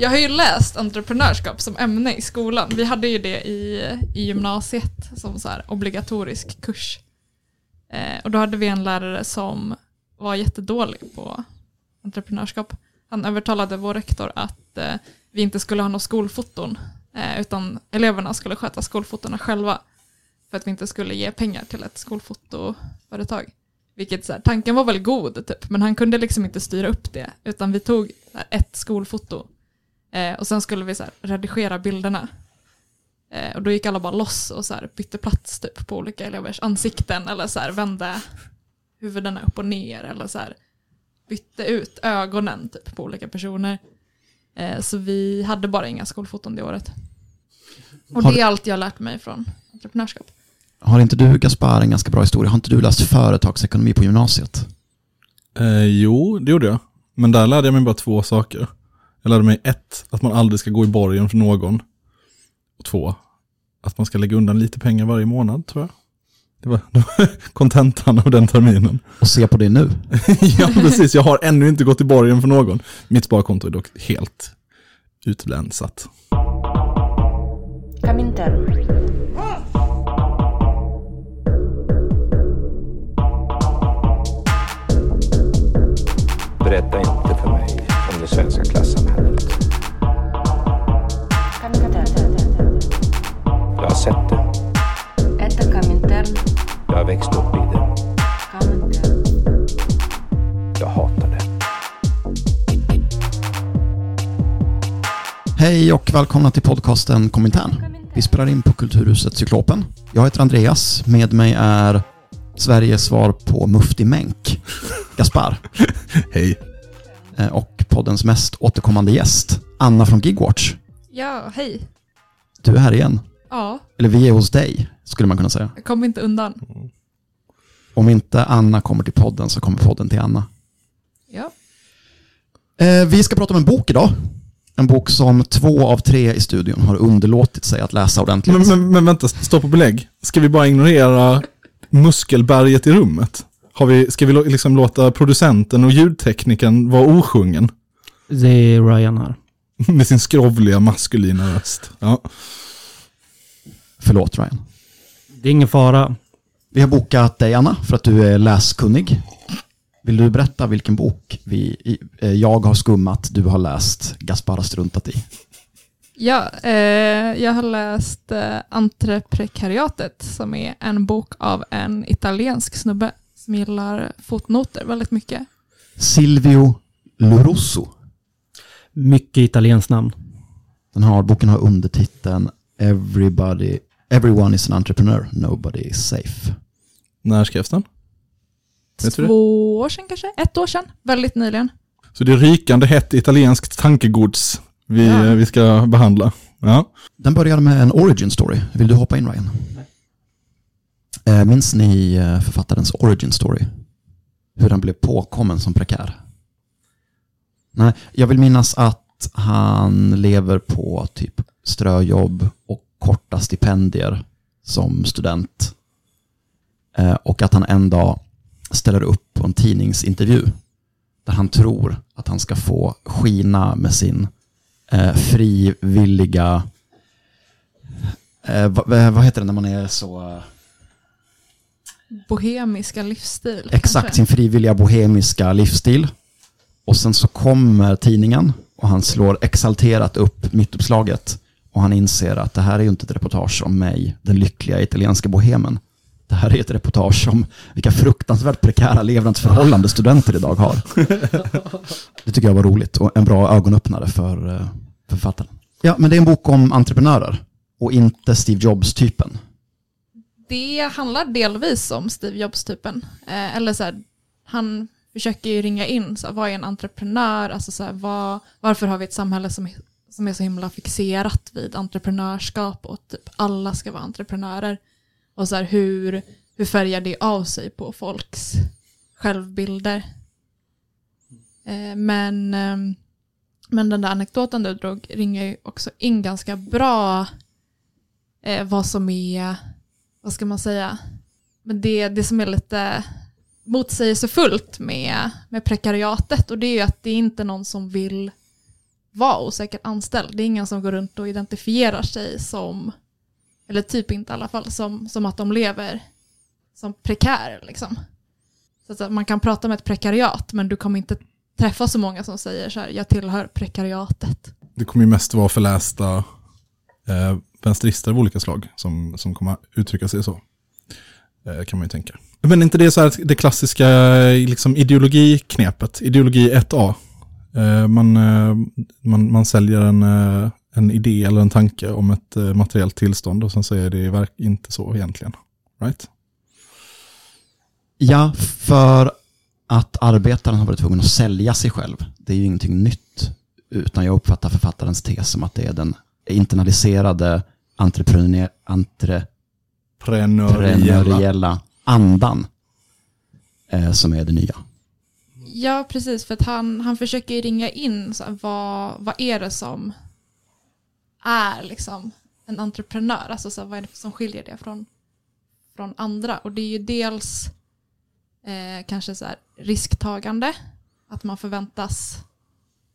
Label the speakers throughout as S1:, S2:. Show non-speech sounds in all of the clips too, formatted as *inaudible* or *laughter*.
S1: Jag har ju läst entreprenörskap som ämne i skolan. Vi hade ju det i, i gymnasiet som så här obligatorisk kurs. Eh, och då hade vi en lärare som var jättedålig på entreprenörskap. Han övertalade vår rektor att eh, vi inte skulle ha några skolfoton, eh, utan eleverna skulle sköta skolfotona själva. För att vi inte skulle ge pengar till ett skolfotoföretag. Vilket så här, tanken var väl god, typ, men han kunde liksom inte styra upp det. Utan vi tog här, ett skolfoto eh, och sen skulle vi så här, redigera bilderna. Eh, och då gick alla bara loss och så här, bytte plats typ, på olika elevers ansikten eller så här, vände huvudena upp och ner eller så här, bytte ut ögonen typ, på olika personer. Eh, så vi hade bara inga skolfoton det året. Och
S2: Har-
S1: det är allt jag har lärt mig från entreprenörskap.
S2: Har inte du, Gaspar, en ganska bra historia? Har inte du läst företagsekonomi på gymnasiet?
S3: Eh, jo, det gjorde jag. Men där lärde jag mig bara två saker. Jag lärde mig ett, att man aldrig ska gå i borgen för någon. Och två, att man ska lägga undan lite pengar varje månad, tror jag. Det var det var *laughs* kontentan av den terminen.
S2: Och se på det nu. *laughs*
S3: ja, precis. Jag har ännu inte gått i borgen för någon. Mitt sparkonto är dock helt utlänsat.
S4: Berätta inte svenska klassamhället. Jag har sett det. Jag har växt upp i det. Jag hatar det.
S2: Hej och välkomna till podcasten Komintern. Vi spelar in på Kulturhuset Cyklopen. Jag heter Andreas, med mig är Sveriges svar på Mufti Menk, Gaspar. *laughs*
S3: Hej.
S2: Eh, och poddens mest återkommande gäst, Anna från Gigwatch.
S1: Ja, hej.
S2: Du är här igen.
S1: Ja,
S2: Eller vi är hos dig, skulle man kunna säga.
S1: jag kom inte undan.
S2: Om inte Anna kommer till podden så kommer podden till Anna.
S1: Ja.
S2: Eh, Vi ska prata om en bok idag. En bok som två av tre i studion har underlåtit sig att läsa ordentligt.
S3: Men, men, men vänta, stopp och belägg. Ska vi bara ignorera muskelberget i rummet? Har vi, ska vi liksom låta producenten och ljudteknikern vara osjungen?
S5: Det är Ryan här. *laughs*
S3: Med sin skrovliga maskulina röst. Ja.
S2: Förlåt Ryan.
S5: Det är ingen fara.
S2: Vi har bokat dig Anna för att du är läskunnig. Vill du berätta vilken bok vi, eh, jag har skummat, du har läst, Gaspar har struntat i?
S1: Ja, eh, jag har läst eh, Entreprekariatet som är en bok av en italiensk snubbe som gillar fotnoter väldigt mycket.
S2: Silvio Lorusso.
S5: Mycket italienskt namn.
S2: Den har, boken har undertiteln Everybody, Everyone is an entrepreneur, nobody is safe.
S3: När skrevs den?
S1: Två år sedan kanske? Ett år sedan? Väldigt nyligen.
S3: Så det är rykande hett italienskt tankegods vi,
S1: Ja.
S3: vi ska behandla. Ja.
S2: Den börjar med en origin story. Vill du hoppa in Ryan? Eh, Minns ni eh, författarens origin story? Hur han blev påkommen som prekär? Nej, jag vill minnas att han lever på typ ströjobb och korta stipendier som student. Eh, Och att han en dag ställer upp på en tidningsintervju där han tror att han ska få skina med sin eh, frivilliga Eh, vad, vad heter det när man är så...
S1: Bohemiska livsstil.
S2: Exakt,
S1: kanske.
S2: sin frivilliga bohemiska livsstil. Och sen så kommer tidningen och han slår exalterat upp mittuppslaget. Och han inser att det här är ju inte ett reportage om mig, den lyckliga italienska bohemen. Det här är ett reportage om vilka fruktansvärt prekära levnadsförhållanden studenter idag har. *laughs* Det tycker jag var roligt och en bra ögonöppnare för eh, för författaren. Ja, men det är en bok om entreprenörer och inte Steve Jobs-typen.
S1: Det handlar delvis om Steve Jobs-typen. Eh, eller så här, han försöker ju ringa in, så här, vad är en entreprenör? Alltså så här, vad, varför har vi ett samhälle som, som är så himla fixerat vid entreprenörskap och typ alla ska vara entreprenörer? Och så här, hur, hur färgar det av sig på folks självbilder? Eh, men, eh, men den där anekdoten du drog ringer ju också in ganska bra eh, vad som är vad ska man säga, men det, det som är lite motsägelsefullt med, med prekariatet och det är ju att det är inte någon som vill vara osäkert anställd. Det är ingen som går runt och identifierar sig som, eller typ inte i alla fall, som, som att de lever som prekär. Liksom. Så att man kan prata med ett prekariat men du kommer inte träffa så många som säger så här, jag tillhör prekariatet.
S3: Det kommer ju mest vara förlästa eh, vänsterister av olika slag som, som kommer uttrycka sig så. Eh, kan man ju tänka. Men är inte det så här det klassiska liksom, ideologiknepet? Ideologi 1A. Eh, man, eh, man, man säljer en, eh, en idé eller en tanke om ett materiellt tillstånd och sen säger det verk- inte så egentligen. Right?
S2: Ja, för att arbetaren har varit tvungen att sälja sig själv. Det är ju ingenting nytt. Utan jag uppfattar författarens tes som att det är den internaliserade entreprenör, entreprenöriella andan eh, som är det nya.
S1: Ja, precis, för att han, han försöker ju ringa in så här, vad, vad är det som är liksom en entreprenör, alltså så här, vad är det som skiljer det från, från andra? Och det är ju dels eh, kanske så här, risktagande, att man förväntas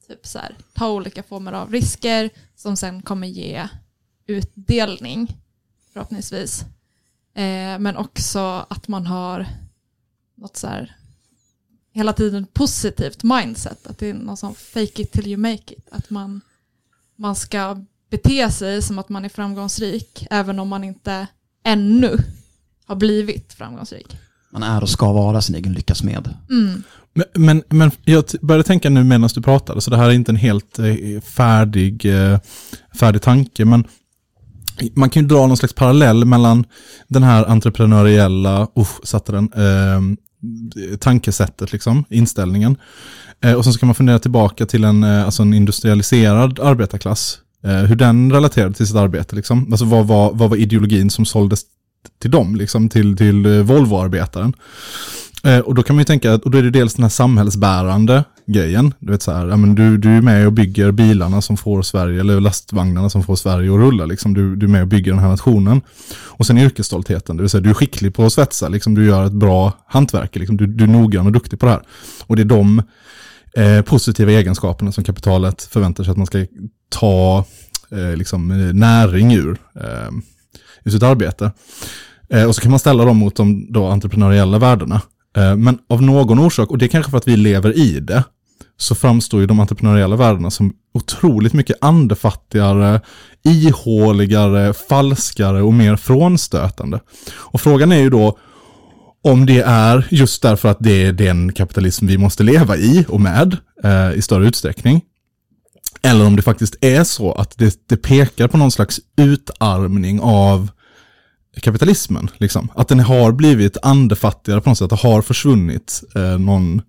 S1: typ så här, ta olika former av risker som sen kommer ge utdelning förhoppningsvis. Eh, men också att man har något så här hela tiden positivt mindset. Att det är någon sån fake it till you make it. Att man, man ska bete sig som att man är framgångsrik även om man inte ännu har blivit framgångsrik.
S2: Man är och ska vara sin egen lyckas med.
S1: Mm.
S3: Men, men, men jag började tänka nu medan du pratade, så det här är inte en helt eh, färdig, eh, färdig tanke, men man kan ju dra någon slags parallell mellan den här entreprenöriella, usch, satte den, eh, tankesättet, liksom, inställningen. Eh, och sen så kan man fundera tillbaka till en, eh, alltså en industrialiserad arbetarklass. Eh, hur den relaterade till sitt arbete, liksom. Alltså vad var, vad var ideologin som såldes till dem, liksom, till, till eh, Volvo-arbetaren. Eh, och då kan man ju tänka, att- och då är det dels den här samhällsbärande grejen. Du vet så här, ja, men du, du är med och bygger bilarna som får Sverige, eller lastvagnarna som får Sverige att rulla. Liksom. Du, du är med och bygger den här nationen. Och sen yrkesstoltheten, det vill säga du är skicklig på att svetsa, liksom, du gör ett bra hantverk, liksom. du, du är noggrann och duktig på det här. Och det är de eh, positiva egenskaperna som kapitalet förväntar sig att man ska ta eh, liksom, näring ur eh, i sitt arbete. Eh, och så kan man ställa dem mot de då, entreprenöriella värdena. Eh, men av någon orsak, och det är kanske för att vi lever i det, så framstår ju de entreprenöriella värdena som otroligt mycket andefattigare, ihåligare, falskare och mer frånstötande. Och frågan är ju då om det är just därför att det är den kapitalism vi måste leva i och med eh, i större utsträckning. Eller om det faktiskt är så att det, det pekar på någon slags utarmning av kapitalismen. Liksom. Att den har blivit andefattigare på något sätt, det har försvunnit eh, någon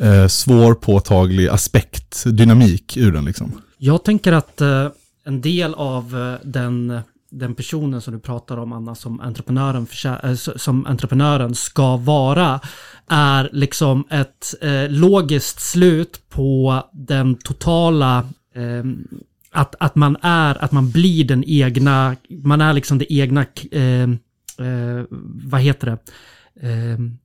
S3: eh, svårpåtaglig aspekt, dynamik ur den. Liksom.
S5: Jag tänker att eh, en del av eh, den, den personen som du pratar om, Anna, som entreprenören, försä- äh, eh, som entreprenören ska vara, är liksom ett eh, logiskt slut på den totala eh, att, att man är, att man blir den egna, man är liksom det egna, eh, eh, vad heter det? Ehm,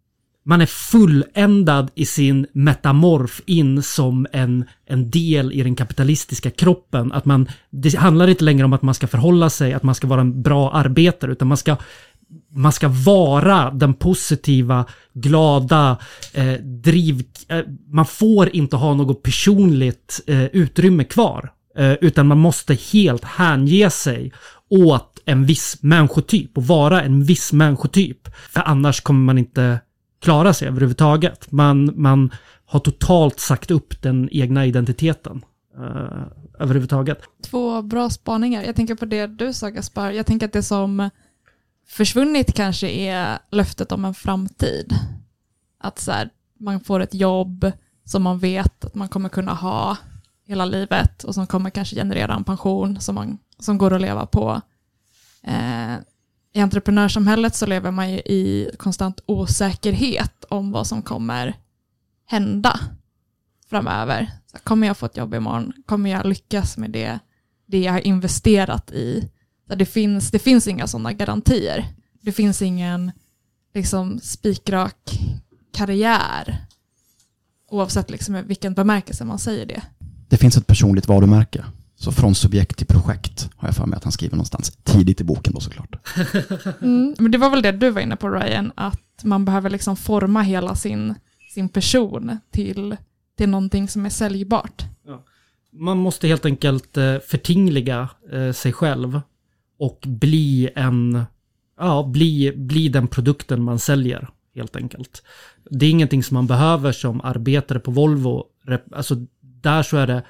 S5: man är fulländad i sin metamorf in som en, en del i den kapitalistiska kroppen. Att man, det handlar inte längre om att man ska förhålla sig, att man ska vara en bra arbetare, utan man ska, man ska vara den positiva, glada, eh, driv... Eh, man får inte ha något personligt eh, utrymme kvar. Eh, utan man måste helt hänge sig åt en viss människotyp och vara en viss människotyp. För annars kommer man inte klara sig överhuvudtaget. Man, man har totalt sagt upp den egna identiteten eh, överhuvudtaget.
S1: Två bra spaningar. Jag tänker på det du sa Gaspar. Jag tänker att det som försvunnit kanske är löftet om en framtid. Att så här, man får ett jobb som man vet att man kommer kunna ha hela livet och som kommer kanske generera en pension som, man, som går att leva på. Eh, i entreprenörssamhället så lever man ju i konstant osäkerhet om vad som kommer hända framöver. Så kommer jag få ett jobb imorgon? Kommer jag lyckas med det, det jag har investerat i? Så det, finns, det finns inga sådana garantier. Det finns ingen liksom, spikrak karriär. Oavsett liksom, i vilken bemärkelse man säger det.
S2: det finns ett personligt varumärke. Så från subjekt till projekt har jag för mig att han skriver någonstans. Tidigt i boken då såklart. *laughs*
S1: Mm, men det var väl det du var inne på Ryan, att man behöver liksom forma hela sin, sin person till, till någonting som är säljbart.
S5: Man måste helt enkelt eh, förtingliga eh, sig själv och bli en, ja, bli, bli den produkten man säljer helt enkelt. Det är ingenting som man behöver som arbetare på Volvo. Alltså där så är det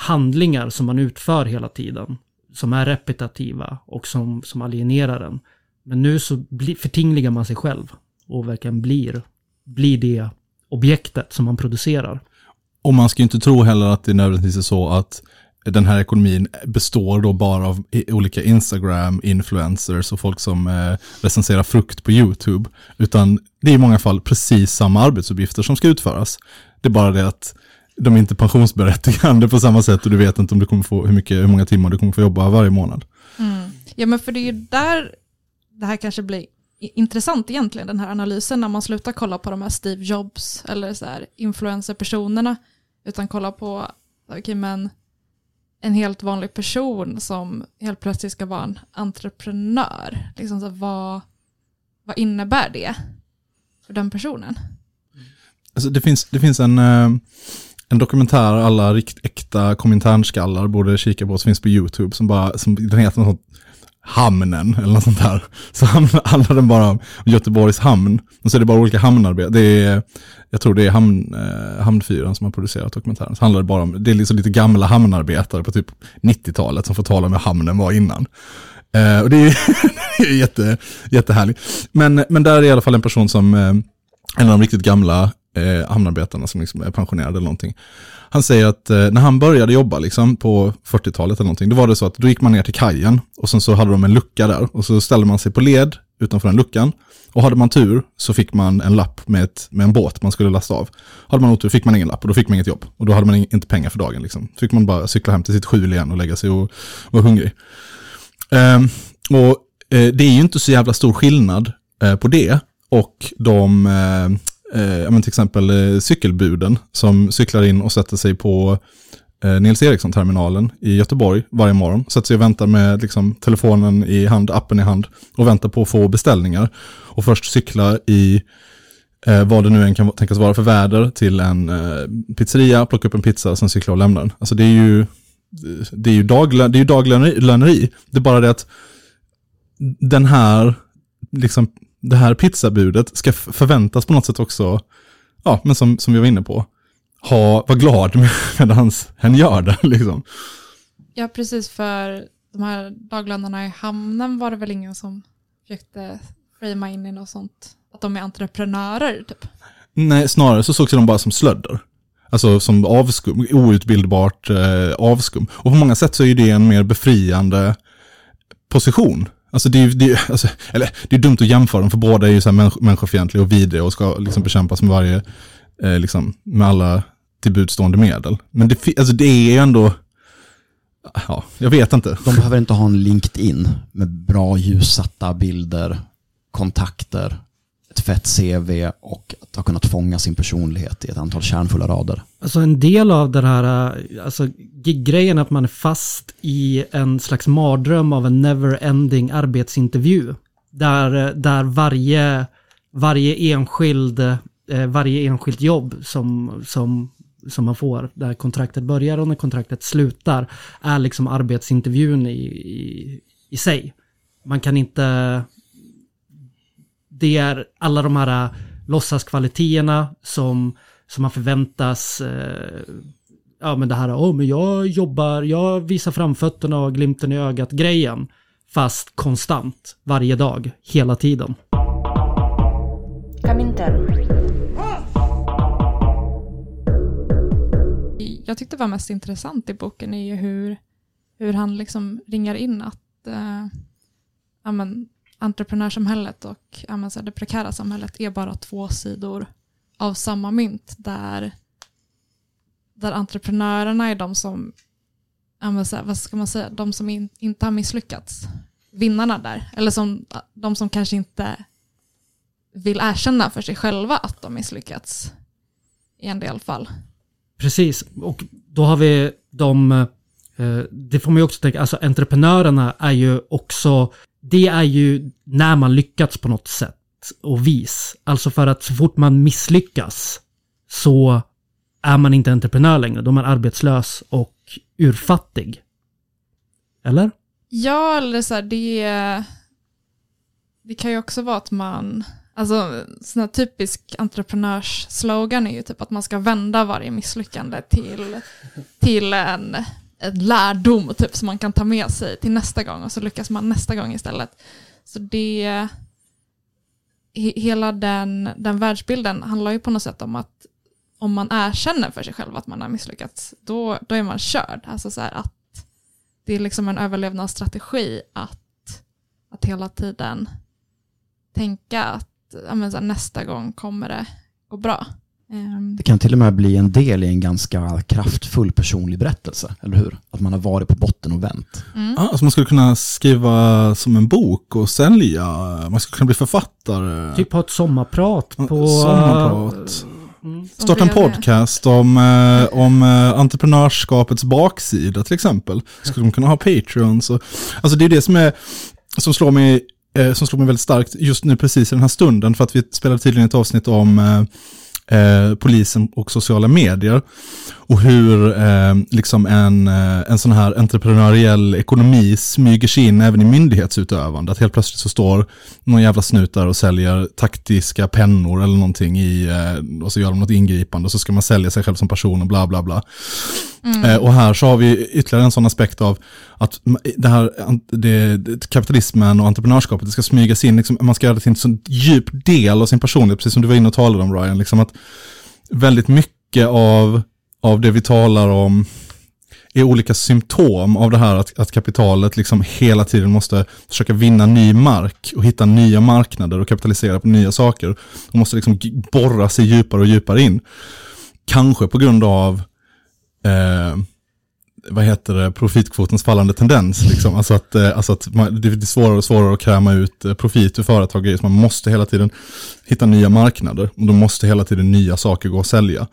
S5: handlingar som man utför hela tiden som är repetitiva och som, som alienerar en. Men nu så bli, förtingligar man sig själv och verkligen blir, blir det objektet som man producerar.
S3: Och man ska ju inte tro heller att det nödvändigtvis är så att den här ekonomin består då bara av olika Instagram-influencers och folk som eh, recenserar frukt på YouTube. Utan det är i många fall precis samma arbetsuppgifter som ska utföras. Det är bara det att de är inte pensionsberättigande på samma sätt och du vet inte om du kommer få, hur, mycket, hur många timmar du kommer få jobba varje månad.
S1: Ja, men för det är ju där det här kanske blir intressant egentligen, den här analysen, när man slutar kolla på de här Steve Jobs eller så här influencerpersonerna, utan kolla på, okej men en helt vanlig person som helt plötsligt ska vara en entreprenör. Liksom så, vad, vad innebär det för den personen?
S3: Alltså det, finns, det finns en, eh, en dokumentär alla rikt, äkta kominternskallar borde kika på, som finns på YouTube, som bara, som, den heter något sånt, Hamnen eller något sånt där. *laughs* Så handlar den bara om Göteborgs hamn. Och så är det bara olika hamnarbetare. Det är, jag tror det är hamn, eh, Hamnfyran som har producerat dokumentären. Så handlar det bara om, det är liksom lite gamla hamnarbetare på typ 90-talet som får tala om hur hamnen var innan. Eh, och det är, *laughs* det är jätte, jättehärligt. Men, men där är i alla fall en person som, eh, en av de riktigt gamla eh, hamnarbetarna som liksom är pensionerade eller någonting. Han säger att eh, när han började jobba liksom, på 40-talet eller någonting, då var det så att då gick man ner till kajen och sen så hade de en lucka där och så ställde man sig på led utanför den luckan. Och hade man tur så fick man en lapp med, ett, med en båt man skulle lasta av. Hade man otur fick man ingen lapp och då fick man inget jobb. Och då hade man inte pengar för dagen. Liksom. fick man bara cykla hem till sitt skjul igen och lägga sig och vara hungrig. Ehm, och eh, det är ju inte så jävla stor skillnad eh, på det och de, eh, eh, men till exempel eh, cykelbuden som cyklar in och sätter sig på eh, Nils Eriksson-terminalen i Göteborg varje morgon. Sätter sig och väntar med liksom, telefonen i hand, appen i hand och väntar på att få beställningar. Och först cykla i eh, vad det nu än kan tänkas vara för väder till en eh, pizzeria, plocka upp en pizza och sen cykla och lämna den. Alltså det är ju, det är ju, daglö, det är ju daglöneri. Det är bara det att den här, liksom, det här pizzabudet ska förväntas på något sätt också, ja, men som, som vi var inne på, ha, vara glad med, *laughs* medan hen gör det. *laughs* Liksom.
S1: Ja, precis för de här daglönarna i hamnen var det väl ingen som försökte framea in i något sånt, att de är entreprenörer typ.
S3: Nej, snarare så sågs de bara som slödder. Alltså som avskum, outbildbart eh, avskum. Och på många sätt så är det en mer befriande position. Alltså det är ju, det alltså, eller det är dumt att jämföra dem, för båda är ju så här människ- människofientliga och vidriga och ska liksom bekämpas med varje, eh, liksom, med alla tillbudstående medel. Men det, alltså det är ju ändå, ja, jag vet inte.
S2: De behöver inte ha en LinkedIn med bra ljussatta bilder, kontakter, ett fett CV och att ha kunnat fånga sin personlighet i ett antal kärnfulla rader.
S5: Alltså en del av den här, eh, alltså gig-grejen att man är fast i en slags mardröm av en never-ending arbetsintervju. Där, eh, där varje, varje enskild, eh, varje enskilt jobb som, som, som man får, där kontraktet börjar och när kontraktet slutar, är liksom arbetsintervjun i, i, i sig. Man kan inte, det är alla de här äh, låtsaskvaliteterna som, som man förväntas, eh, ja men det här, åh men jag jobbar, jag visar framfötterna och glimten i ögat grejen. Fast konstant, varje dag, hela tiden.
S1: Jag tyckte var mest intressant i boken är ju hur, hur han liksom ringar in att eh, ja, entreprenörssamhället och ja, så det prekära samhället är bara två sidor av samma mynt där, där entreprenörerna är de som, ja, så vad ska man säga, de som in, inte har misslyckats. Vinnarna där, eller som, de som kanske inte vill erkänna för sig själva att de misslyckats i en del fall.
S5: Precis, och då har vi de, eh, det får man ju också tänka, alltså entreprenörerna är ju också, det är ju när man lyckats på något sätt och vis. Alltså för att så fort man misslyckas så är man inte entreprenör längre, då är man arbetslös och urfattig. Eller?
S1: Ja, eller så här, det, det kan ju också vara att man, alltså sån här typisk entreprenörsslogan är ju typ att man ska vända varje misslyckande till, till en, en lärdom typ som man kan ta med sig till nästa gång och så lyckas man nästa gång istället. Så det, hela den, den världsbilden handlar ju på något sätt om att om man erkänner för sig själv att man har misslyckats, då, då är man körd. Alltså så här att det är liksom en överlevnadsstrategi att, att hela tiden tänka att ja, men så här, nästa gång kommer det gå bra. Ehm,
S2: Det kan till och med bli en del i en ganska kraftfull personlig berättelse, eller hur? Att man har varit på botten och vänt.
S1: mm.
S3: Ja, alltså man skulle kunna skriva som en bok och sälja. Man skulle kunna bli författare.
S5: Typ ha ett sommarprat på...
S3: Sommarprat.
S5: Mm.
S3: Starta en podcast om, eh, om eh, entreprenörskapets baksida till exempel. Skulle de kunna ha Patreons? Och, alltså det är det som, är, som, slår mig, eh, som slår mig väldigt starkt just nu precis i den här stunden. För att vi spelade tydligen ett avsnitt om eh, polisen och sociala medier. Och hur eh, liksom en, eh, en sån här entreprenöriell ekonomi smyger sig in även i myndighetsutövande. Att helt plötsligt så står någon jävla snut där och säljer taktiska pennor eller någonting i, eh, och så gör de något ingripande och så ska man sälja sig själv som person och bla bla bla. Mm. Eh, och här så har vi ytterligare en sån aspekt av att det här, det, det, kapitalismen och entreprenörskapet, det ska smygas in, liksom, man ska göra det till en sån djup del av sin personlighet, precis som du var inne och talade om Ryan, liksom att väldigt mycket av, av det vi talar om är olika symptom av det här att, att kapitalet liksom hela tiden måste försöka vinna ny mark och hitta nya marknader och kapitalisera på nya saker. Och måste liksom borra sig djupare och djupare in. Kanske på grund av eh, vad heter det, profitkvotens fallande tendens. Liksom. Alltså att, eh, alltså att man, det är svårare och svårare att kräma ut eh, profit ur företag. så Man måste hela tiden hitta nya marknader. Och då måste hela tiden nya saker gå att sälja.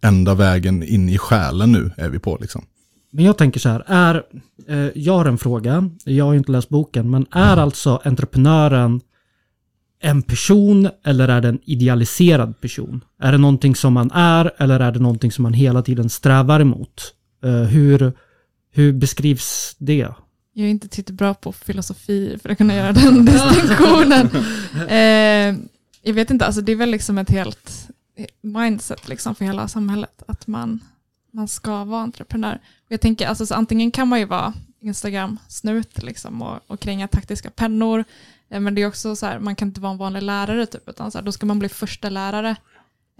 S3: Enda vägen in i själen nu är vi på. Liksom.
S5: Men jag tänker så här, är, eh, jag har en fråga, jag har ju inte läst boken, men är alltså entreprenören en person eller är det en idealiserad person? Är det någonting som man är eller är det någonting som man hela tiden strävar emot? Eh, hur, hur beskrivs det?
S1: Jag är inte tillräckligt bra på filosofi för att kunna göra den *laughs* distinktionen. Eh, jag vet inte, alltså det är väl liksom ett helt mindset liksom för hela samhället att man, man ska vara entreprenör. Och jag tänker, alltså, så antingen kan man ju vara Instagram-snut liksom, och, och kränga taktiska pennor, Eh, men det är också så här, man kan inte vara en vanlig lärare typ, utan så här, då ska man bli första lärare.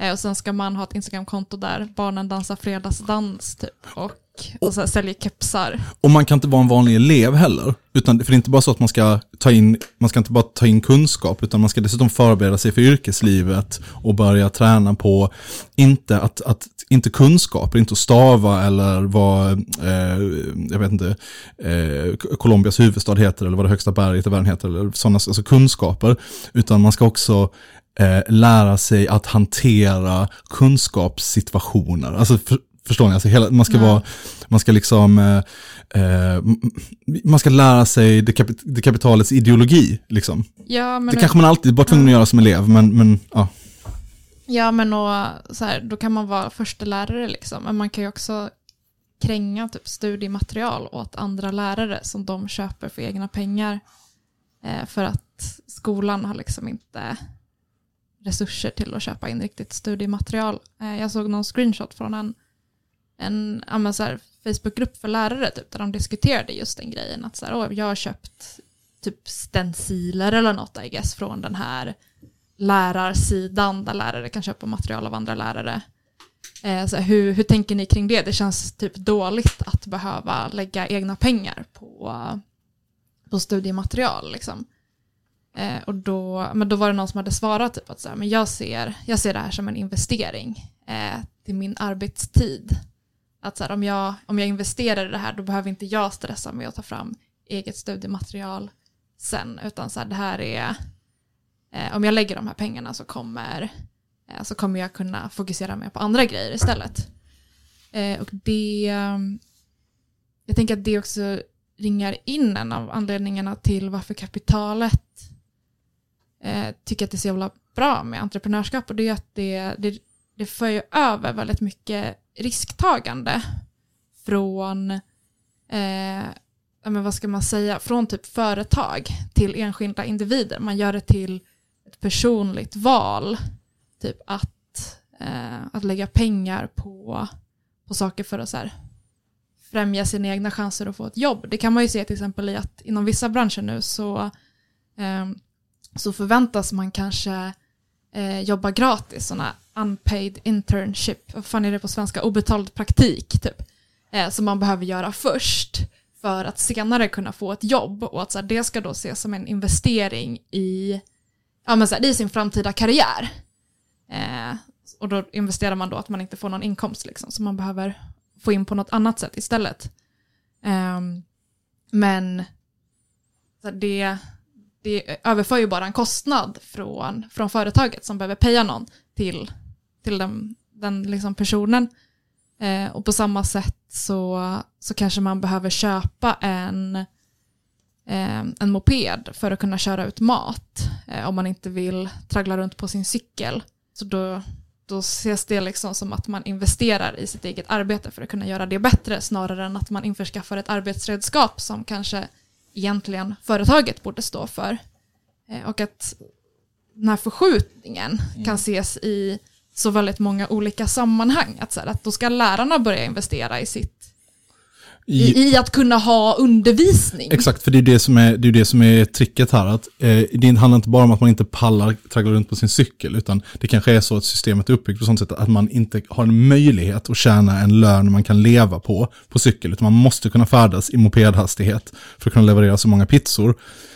S1: Eh, och sen ska man ha ett Instagram-konto där barnen dansar fredagsdans typ, och, och så här, säljer kepsar.
S3: Och man kan inte vara en vanlig elev heller. Utan, för det är inte bara så att man ska ta in, man ska inte bara ta in kunskap, utan man ska dessutom förbereda sig för yrkeslivet och börja träna på, inte att, att inte kunskaper, inte att stava eller vad, eh, jag vet inte, eh, Colombias huvudstad heter eller vad det högsta berget i världen heter, eller sådana alltså kunskaper, utan man ska också eh, lära sig att hantera kunskapssituationer. Alltså för, förstår ni? Alltså hela, man ska
S1: Ja.
S3: vara, man ska liksom, eh, eh, man ska lära sig det, kapit det kapitalets ideologi. Liksom.
S1: Ja, men
S3: Det kanske man alltid var tvungen att göra som elev, men, men ja.
S1: Ja, men och, så här, då kan man vara första lärare liksom. Men man kan ju också kränga typ studiematerial åt andra lärare som de köper för egna pengar. Eh, för att skolan har liksom inte resurser till att köpa in riktigt studiematerial. Eh, jag såg någon screenshot från en, en ja, så här, Facebookgrupp för lärare typ, där de diskuterade just den grejen. Att så här, jag har köpt typ stenciler eller något I guess från den här lärarsidan där lärare kan köpa material av andra lärare. Eh, så här, hur, hur tänker ni kring det? Det känns typ dåligt att behöva lägga egna pengar på, på studiematerial. Liksom. Eh, och då, men då var det någon som hade svarat typ att så här, men jag, ser, jag ser det här som en investering eh, till min arbetstid. Att så här, om, jag, om jag investerar i det här då behöver inte jag stressa med att ta fram eget studiematerial sen. Utan så här, det här är eh, om jag lägger de här pengarna så kommer, eh, så kommer jag kunna fokusera mer på andra grejer istället. Eh, och det, jag tänker att det också ringar in en av anledningarna till varför kapitalet eh, tycker att det är så jävla bra med entreprenörskap och det är att det, det, det för ju över väldigt mycket risktagande från, eh, ja, men vad ska man säga, från typ företag till enskilda individer. Man gör det till ett personligt val, typ att, eh, att lägga pengar på, på saker för att så här, främja sina egna chanser att få ett jobb. Det kan man ju se till exempel i att inom vissa branscher nu så, eh, så förväntas man kanske eh, jobba gratis, sådana unpaid internship, vad fan är det på svenska, obetald praktik typ, eh, som man behöver göra först för att senare kunna få ett jobb och att så här, det ska då ses som en investering i, ja, men så här, i sin framtida karriär. Eh, och då investerar man då att man inte får någon inkomst liksom, så man behöver få in på något annat sätt istället. Eh, men så här, det, det överför ju bara en kostnad från, från företaget som behöver paya någon till, till den, den liksom personen. Eh, och på samma sätt så, så kanske man behöver köpa en, eh, en moped för att kunna köra ut mat eh, om man inte vill traggla runt på sin cykel. Så då, då ses det liksom som att man investerar i sitt eget arbete för att kunna göra det bättre snarare än att man införskaffar ett arbetsredskap som kanske egentligen företaget borde stå för. Eh, och att den här förskjutningen kan ses i så väldigt många olika sammanhang. Att, så här, att då ska lärarna börja investera i sitt i, i att kunna ha undervisning.
S3: Exakt, för det är det som är, det är, det som är tricket här. Att, eh, det handlar inte bara om att man inte pallar traggla runt på sin cykel, utan det kanske är så att systemet är uppbyggt på sånt sätt att man inte har en möjlighet att tjäna en lön man kan leva på på cykel, utan man måste kunna färdas i mopedhastighet för att kunna leverera så många pizzor.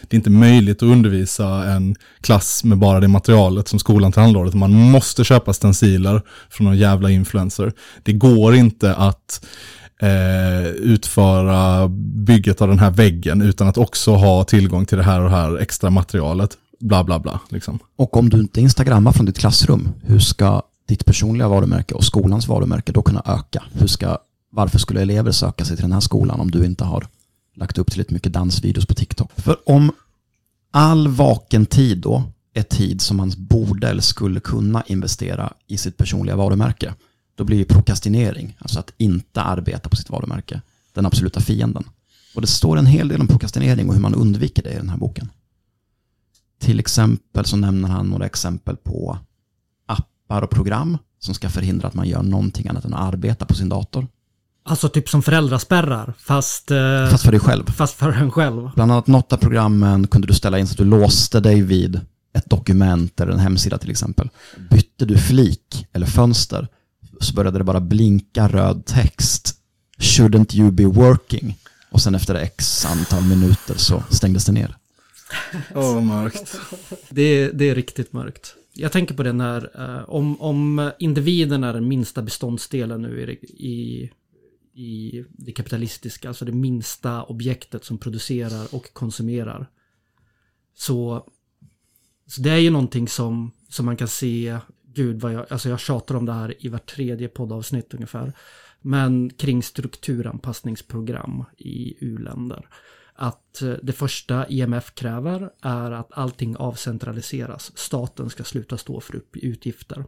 S3: Det är inte möjligt att undervisa en klass med bara det materialet som skolan tillhandahåller, utan man måste köpa stenciler från någon jävla influencer. Det går inte att eh, utföra bygget av den här väggen utan att också ha tillgång till det här och det här extra materialet. Bla bla bla. Liksom.
S2: Och om du inte instagrammar från ditt klassrum, hur ska ditt personliga varumärke och skolans varumärke då kunna öka? Hur ska, varför skulle elever söka sig till den här skolan om du inte har lagt upp tillräckligt mycket dansvideos på TikTok? För om all vaken tid då är tid som man borde eller skulle kunna investera i sitt personliga varumärke, då blir ju prokrastinering, alltså att inte arbeta på sitt varumärke, den absoluta fienden. Och det står en hel del om prokrastinering och hur man undviker det i den här boken. Till exempel så nämner han några exempel på appar och program som ska förhindra att man gör någonting annat än att arbeta på sin dator.
S5: Alltså typ som föräldraspärrar, fast, eh,
S2: Fast för dig själv.
S5: fast för en själv.
S2: Bland annat något av programmen kunde du ställa in så att du låste dig vid ett dokument eller en hemsida till exempel. Bytte du flik eller fönster så började det bara blinka röd text. Shouldn't you be working? Och sen efter x antal minuter så stängdes det ner.
S3: Åh, vad mörkt.
S5: Det, är- det är riktigt mörkt. Jag tänker på det när, eh, om, om individen är den minsta beståndsdelen nu i, det- i, i det kapitalistiska, alltså det minsta objektet som producerar och konsumerar. Så, så det är ju någonting som, som man kan se, gud vad jag, alltså jag tjatar om det här i vart tredje poddavsnitt ungefär. Men kring strukturanpassningsprogram i u-länder. Att eh, det första IMF kräver är att allting avcentraliseras. Staten ska sluta stå för upp- utgifter.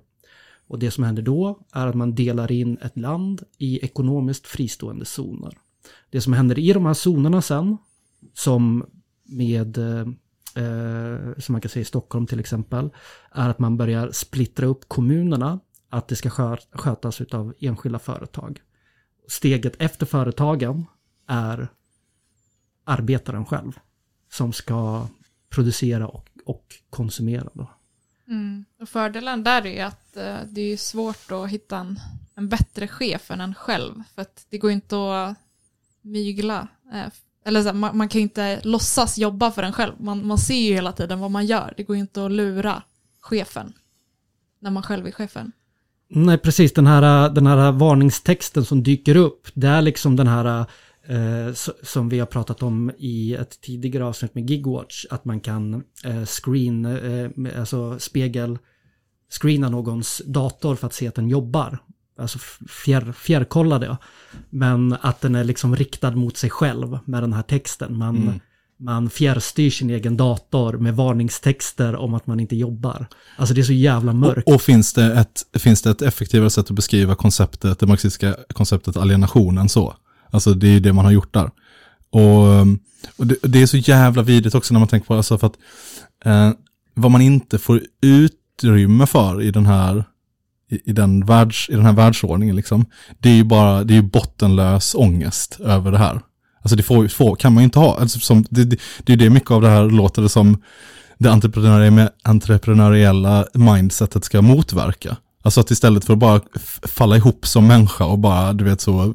S5: Och det som händer då är att man delar in ett land i ekonomiskt fristående zoner. Det som händer i de här zonerna sen, som med eh, Eh, som man kan se i Stockholm till exempel, är att man börjar splittra upp kommunerna, att det ska skötas av enskilda företag. Steget efter företagen är arbetaren själv som ska producera och, och konsumera. Då.
S1: Mm. Och fördelen där är att eh, det är svårt att hitta en, en bättre chef än en själv. För att det går inte att mygla. Eh, eller så här, man, man kan ju inte låtsas jobba för en själv. Man, man ser ju hela tiden vad man gör. Det går ju inte att lura chefen när man själv är chefen.
S5: Nej, precis. Den här, den här varningstexten som dyker upp, det är liksom den här eh, som vi har pratat om i ett tidigare avsnitt med Gigwatch, att man kan eh, screen, eh, alltså spegel, screena någons dator för att se att den jobbar alltså fjärr, fjärrkollade. Men att den är liksom riktad mot sig själv med den här texten. Man,
S3: Mm.
S5: man fjärrstyr sin egen dator med varningstexter om att man inte jobbar. Alltså det är så jävla mörkt.
S3: Och, och finns, det ett, finns det ett effektivare sätt att beskriva konceptet, det marxistiska konceptet alienation än så? Alltså det är ju det man har gjort där. Och, och det, det är så jävla vidrigt också när man tänker på, alltså för att eh, vad man inte får utrymme för i den här i, i, den världs, i den här världsordningen liksom, det är ju bara, det är ju bottenlös ångest över det här. Alltså det får, får, kan man ju inte ha. Alltså som, det, det, det är ju det mycket av det här låter det som det entreprenöriella, entreprenöriella mindsetet ska motverka. Alltså att istället för att bara falla ihop som människa och bara, du vet så,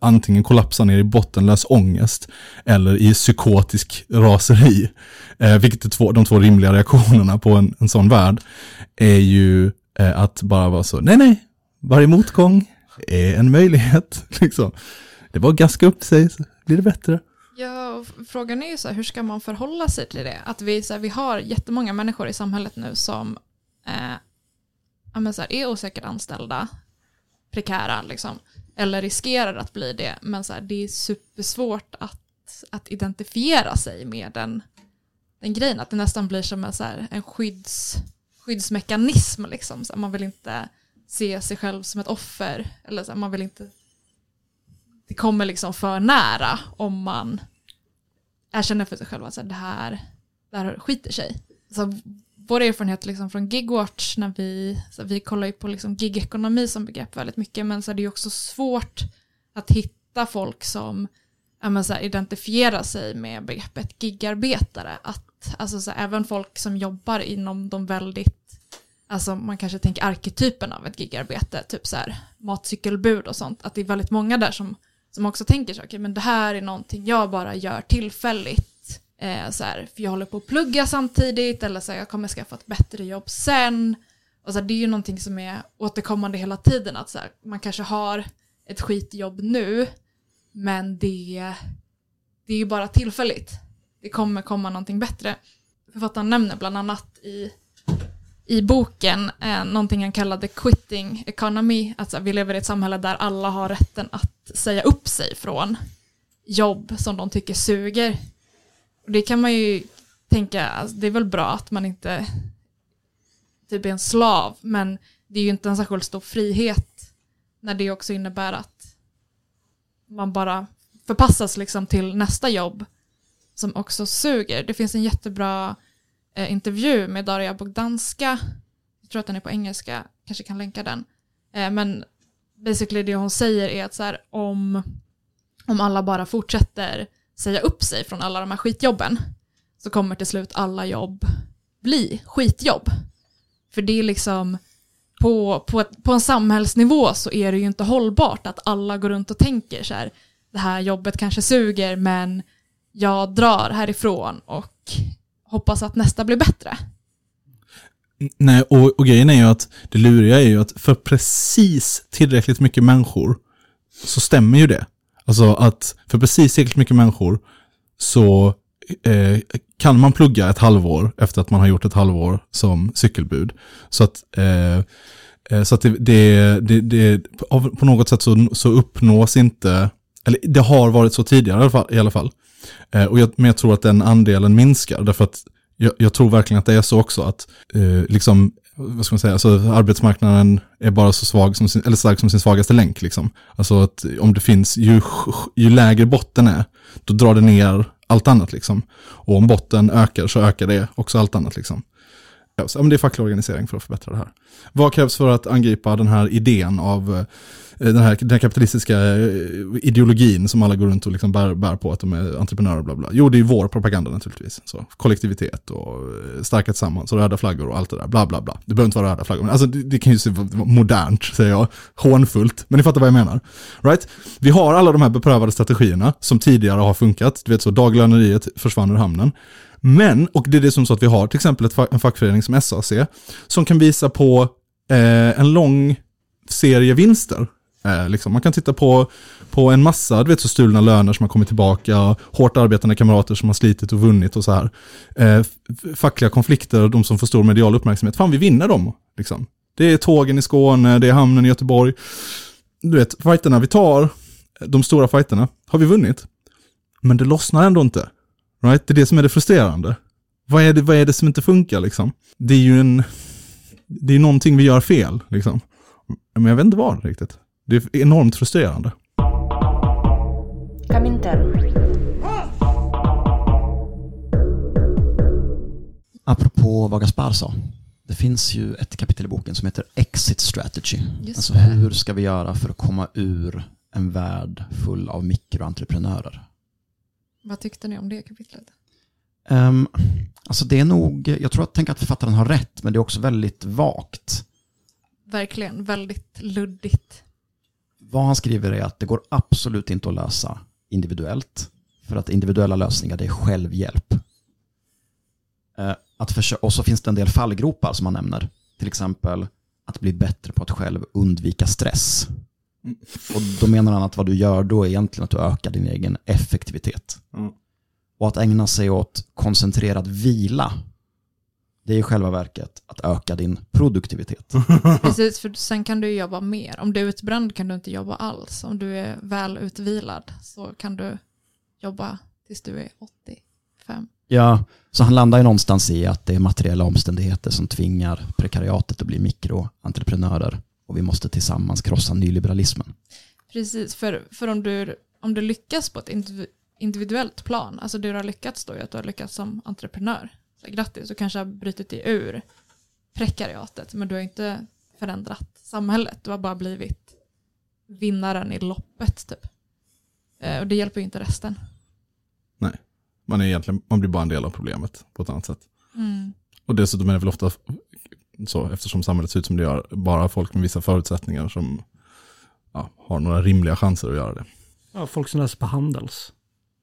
S3: antingen kollapsa ner i bottenlös ångest eller i psykotisk raseri, eh, vilket är två, de två rimliga reaktionerna på en, en sån värld, är ju Eh, att bara vara så, nej nej, varje motgång är en möjlighet. *laughs* Liksom. Det var att gaska upp sig så blir det bättre.
S1: Ja, och frågan är ju så här, hur ska man förhålla sig till det? Att vi, så här, vi har jättemånga människor i samhället nu som eh, men så här, är osäkert anställda, prekära liksom, eller riskerar att bli det, men så här, det är supersvårt att, att identifiera sig med den, den grejen, att det nästan blir som en, så här, en skydds, skyddsmekanism, liksom. så man vill inte se sig själv som ett offer, eller så man vill inte det kommer liksom för nära om man erkänner för sig själv att så här, det, här, det här skiter sig. Så vår erfarenhet liksom från Gigwatch när vi, så vi kollar ju på liksom gigekonomi som begrepp väldigt mycket men så är det ju också svårt att hitta folk som men så här, identifiera sig med begreppet gigarbetare. Att, alltså så här, även folk som jobbar inom de väldigt, alltså man kanske tänker arketypen av ett gigarbete, typ så här matcykelbud och sånt, att det är väldigt många där som som också tänker så, okay, men det här är någonting jag bara gör tillfälligt. Eh, så här, för jag håller på att plugga samtidigt eller så här, jag kommer skaffa ett bättre jobb sen. Och så här, det är ju någonting som är återkommande hela tiden, att så här, man kanske har ett skitjobb nu, men det, det är ju bara tillfälligt. Det kommer komma någonting bättre. Författaren nämner bland annat i i boken eh, någonting han kallade quitting economy, Alltså vi lever i ett samhälle där alla har rätten att säga upp sig från jobb som de tycker suger. Och det kan man ju tänka, alltså, det är väl bra att man inte typ är en slav, men det är ju inte en särskilt stor frihet när det också innebär att man bara förpassas liksom till nästa jobb som också suger. Det finns en jättebra eh, intervju med Daria Bogdanska, jag tror att den är på engelska, kanske kan länka den. Eh, men basically det hon säger är att så här, om, om alla bara fortsätter säga upp sig från alla de här skitjobben så kommer till slut alla jobb bli skitjobb. För det är liksom, på, på, ett, på en samhällsnivå så är det ju inte hållbart att alla går runt och tänker så här, det här jobbet kanske suger men jag drar härifrån och hoppas att nästa blir bättre.
S3: Nej, och, och grejen är ju att det luriga är ju att för precis tillräckligt mycket människor så stämmer ju det. Alltså att för precis tillräckligt mycket människor så eh, kan man plugga ett halvår efter att man har gjort ett halvår som cykelbud. Så att, eh, eh så att det, det, det, det på något sätt så, så uppnås inte, eller det har varit så tidigare i alla fall. I alla fall. Eh, och jag, men jag tror att den andelen minskar, därför att jag, jag tror verkligen att det är så också att eh, liksom, vad ska man säga, alltså arbetsmarknaden är bara så svag som sin, eller stark som sin svagaste länk liksom. Alltså att om det finns, ju, ju lägre botten är, då drar det ner allt annat liksom. Och om botten ökar så ökar det också allt annat liksom. Ja, men det är facklig organisering för att förbättra det här. Vad krävs för att angripa den här idén av eh, Eh, den här, den här kapitalistiska eh, ideologin som alla går runt och liksom bär, bär på att de är entreprenörer och bla bla. Jo, det är ju vår propaganda naturligtvis. Så, kollektivitet och eh, starka tillsammans och röda flaggor och allt det där. Bla bla bla. Det behöver inte vara röda flaggor. Men alltså, det, det kan ju se vara modernt, säger jag. Hånfullt. Men ni fattar vad jag menar. Right? Vi har alla de här beprövade strategierna som tidigare har funkat. Du vet så, daglöneriet försvann ur hamnen. Men, och det är det som så att vi har till exempel ett, fa- en fackförening som SAC som kan visa på eh, en lång serie vinster. Eh, liksom. Man kan titta på, på en massa du vet, så stulna löner som har kommit tillbaka, hårt arbetande kamrater som har slitit och vunnit och så här. Eh, fackliga konflikter, de som får stor medial uppmärksamhet. Fan, vi vinner dem. Liksom. Det är tågen i Skåne, det är hamnen i Göteborg. Du vet, fighterna vi tar, de stora fighterna, har vi vunnit. Men det lossnar ändå inte. Right? Det är det som är det frustrerande. Vad är det, vad är det som inte funkar liksom? Det är ju en... Det är någonting vi gör fel liksom. Men jag vet inte vad riktigt. Det är enormt frustrerande.
S2: Apropå vad Gaspar sa. Det finns ju ett kapitel i boken som heter Exit Strategy.
S1: Just
S2: Alltså
S1: det.
S2: hur ska vi göra för att komma ur en värld full av mikroentreprenörer?
S1: Vad tyckte ni om det kapitlet?
S2: Um, alltså det är nog, jag tror att tänker att författaren har rätt, men det är också väldigt vagt.
S1: Verkligen väldigt luddigt.
S2: Vad han skriver är att det går absolut inte att lösa individuellt. För att individuella lösningar det är självhjälp. Eh, att försö- och så finns det en del fallgropar som han nämner. Till exempel att bli bättre på att själv undvika stress. Och då menar han att vad du gör då är egentligen att du ökar din egen effektivitet.
S3: Mm.
S2: Och att ägna sig åt koncentrerad vila, det är i själva verket att öka din produktivitet. *laughs*
S1: Precis, för sen kan du jobba mer. Om du är utbränd kan du inte jobba alls. Om du är väl utvilad så kan du jobba tills du är 85.
S2: Ja, så han landar ju någonstans i att det är materiella omständigheter som tvingar prekariatet att bli mikroentreprenörer och vi måste tillsammans krossa nyliberalismen.
S1: Precis, för, för om, du, om du lyckas på ett indiv- individuellt plan, alltså det du har lyckats då är att du har lyckats som entreprenör. Grattis, du kanske har brutit dig ur prekariatet, men du har inte förändrat samhället, du har bara blivit vinnaren i loppet typ. Eh, Och det hjälper ju inte resten.
S3: Man, är egentligen, man blir bara en del av problemet på ett annat sätt.
S1: Mm.
S3: Och dessutom är det väl ofta så, eftersom samhället ser ut som det gör, bara folk med vissa förutsättningar som ja, har några rimliga chanser att göra det.
S5: Ja, folk som läser på Handels.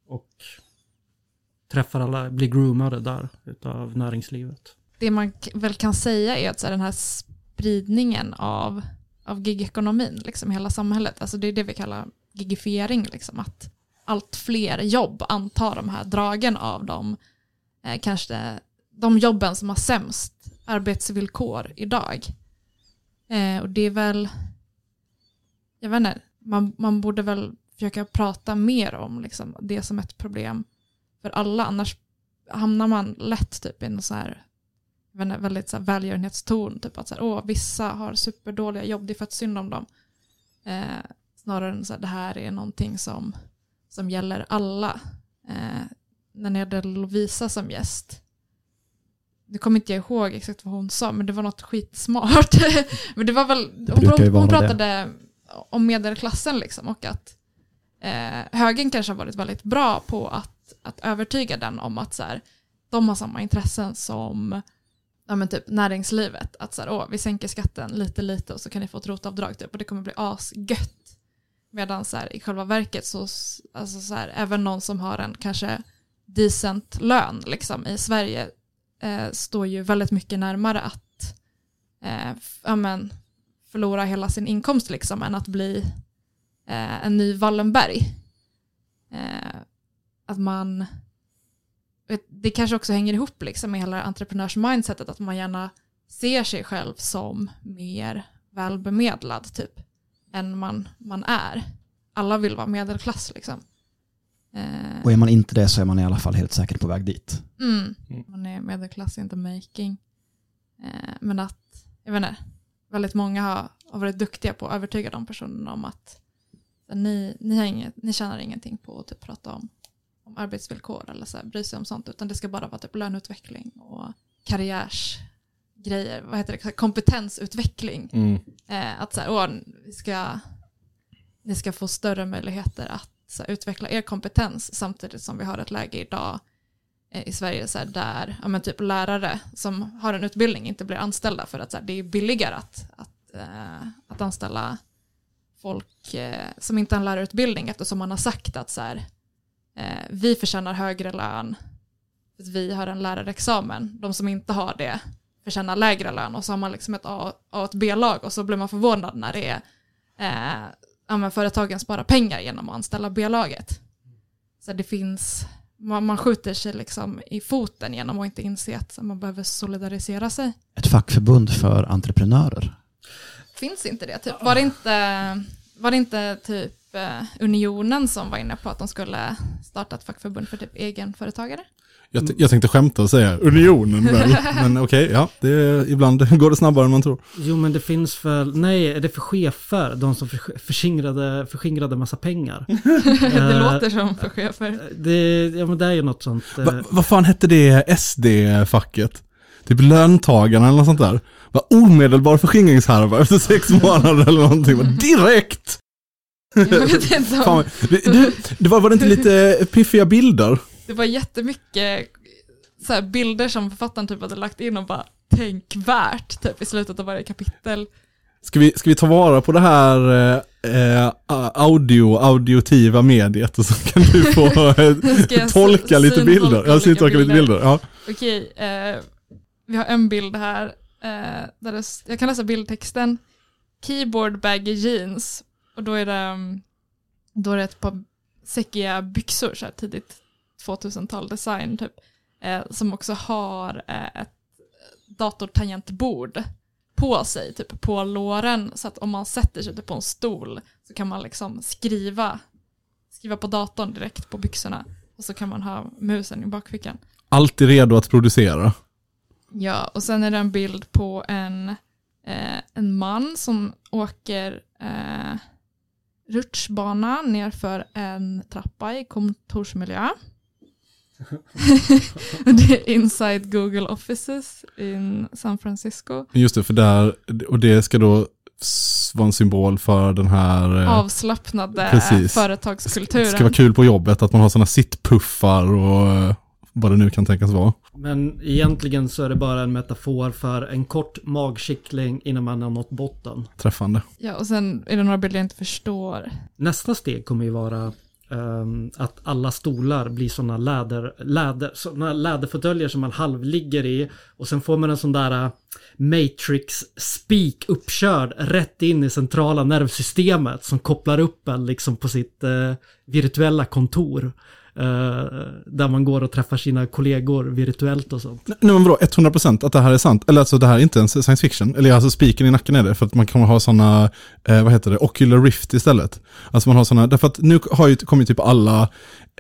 S5: Och träffar alla, blir groomade där utav näringslivet.
S1: det man väl kan säga är att så här, den här spridningen av, av gigekonomin, liksom hela samhället, alltså det är det vi kallar gigifiering, liksom, att allt fler jobb antar de här dragen av de, eh, kanske de jobben som har sämst arbetsvillkor idag. Eh, och det är väl, jag vet inte, man, man borde väl försöka prata mer om liksom, det som ett problem för alla, annars hamnar man lätt typ i en så här väldigt så här välgörenhetston, typ att så här, åh, vissa har superdåliga jobb, det är för att synd om dem. Eh, snarare än så här, det här är någonting som, som gäller alla. Eh, när ni hade Lovisa som gäst, nu kommer inte jag ihåg exakt vad hon sa, men det var något skitsmart. *laughs* men det var väl,
S2: ju
S1: hon, hon
S2: vara det.
S1: pratade om medelklassen liksom och att eh, högern kanske har varit väldigt bra på att, att övertyga den om att så här, de har samma intressen som ja, men typ näringslivet. Att så här, åh, vi sänker skatten lite lite och så kan ni få ett rotavdrag typ, och det kommer bli asgött. Medan så här, i själva verket så, alltså så här, även någon som har en kanske decent lön liksom, i Sverige eh, står ju väldigt mycket närmare att eh, ja, men, förlora hela sin inkomst liksom, än att bli eh, en ny Wallenberg. Eh, att man vet, det kanske också hänger ihop liksom med hela entreprenörsmindsetet att man gärna ser sig själv som mer välbemedlad typ än man, man är. Alla vill vara medelklass liksom. Eh,
S2: Och är man inte det så är man i alla fall helt säkert på väg dit.
S1: mm,
S3: Mm.
S1: man är medelklass in the making. Eh, men att, jag vet inte, väldigt många har, har varit duktiga på att övertyga de personerna om att ni, ni, har inget, ni tjänar ingenting på att typ prata om arbetsvillkor eller så här, bry sig om sånt, utan det ska bara vara typ löneutveckling och karriärsgrejer, vad heter det, kompetensutveckling. Eh, att så här, åh, vi ska, ni ska få större möjligheter att så här, utveckla er kompetens samtidigt som vi har ett läge idag eh, i Sverige så där ja, men typ lärare som har en utbildning inte blir anställda för att så det är billigare att, att, eh, att anställa folk eh, som inte har en lärarutbildning eftersom man har sagt att så här, eh, vi förtjänar högre lön för att vi har en lärarexamen. De som inte har det förtjänar lägre lön och så har man liksom ett A och ett B-lag och så blir man förvånad när det är eh, ja, företagen sparar pengar genom att anställa B-laget. Så det finns, man, man skjuter sig liksom i foten genom att inte inse att man behöver solidarisera sig.
S2: Ett fackförbund för entreprenörer
S1: finns inte det typ? Var det inte, var det inte typ Unionen som var inne på att de skulle starta ett fackförbund för typ egenföretagare?
S3: Jag, jag tänkte skämta och säga unionen väl, *laughs* men okej, ja, det är, ibland *laughs* går det snabbare än man tror.
S5: Jo men det finns väl, nej är det för chefer? De som förs- förskingrade, förskingrade massa pengar. *laughs*
S1: det
S5: Eh,
S1: låter som för chefer.
S5: Det, ja men det är ju något sånt. eh,
S3: Va, vad fan hette det SD-facket? Typ löntagarna eller något sånt där. Var omedelbar förskingringshärva efter sex månader eller någonting. Var direkt!
S1: Jag vet inte om, *laughs*
S3: Fan, det, det, var, var det inte lite piffiga bilder? *laughs*
S1: det var jättemycket så här, bilder som författaren typ hade lagt in och bara tänkvärt typ i slutet av varje kapitel.
S3: Ska vi, ska vi ta vara på det här eh, eh, audio, audiotiva mediet och så kan du få *laughs* eh,
S1: jag
S3: tolka lite bilder? Ja,
S1: olika
S3: syntolka lite
S1: bilder?
S3: Ja.
S1: Okej, eh, vi har en bild här. Eh, där det, jag kan läsa bildtexten. Keyboard baggy jeans. Och då är det, mm, då är det ett par säckiga byxor, så här tidigt 2000-tal design typ. Eh, som också har eh, ett datortangentbord på sig, typ på låren. Så att om man sätter sig typ på en stol så kan man liksom skriva, skriva på datorn direkt på byxorna. Och så kan man ha musen i bakfickan.
S3: Alltid redo att producera.
S1: Ja, och sen är det en bild på en, eh, en man som åker eh, rutschbana nerför en trappa i kontorsmiljö. *laughs* det är inside Google Offices in San Francisco.
S3: Just det, för där, och det ska då vara en symbol för den här... eh,
S1: Avslappnade
S3: precis.
S1: företagskulturen.
S3: Det ska vara kul på jobbet att man har sådana sittpuffar och eh, vad det nu kan tänkas vara.
S5: Men egentligen så är det bara en metafor för en kort magkittling innan man har nått botten.
S3: Träffande.
S1: Ja, och sen är det några bilder jag inte förstår.
S5: Nästa steg kommer ju vara ehm, att alla stolar blir sådana läder, läder, såna läderfåtöljer som man halvligger i och sen får man en sån där uh, Matrix spik uppkörd rätt in i centrala nervsystemet som kopplar upp en liksom på sitt eh, virtuella kontor. Eh, där man går och träffar sina kollegor virtuellt och sånt.
S3: Nej men vadå, 100% att det här är sant? Eller alltså det här är inte ens science fiction? Eller alltså spiken i nacken är det, för att man kommer ha sådana, eh, vad heter det, Ocular Rift istället. Alltså man har sådana, därför att nu har ju kommit typ alla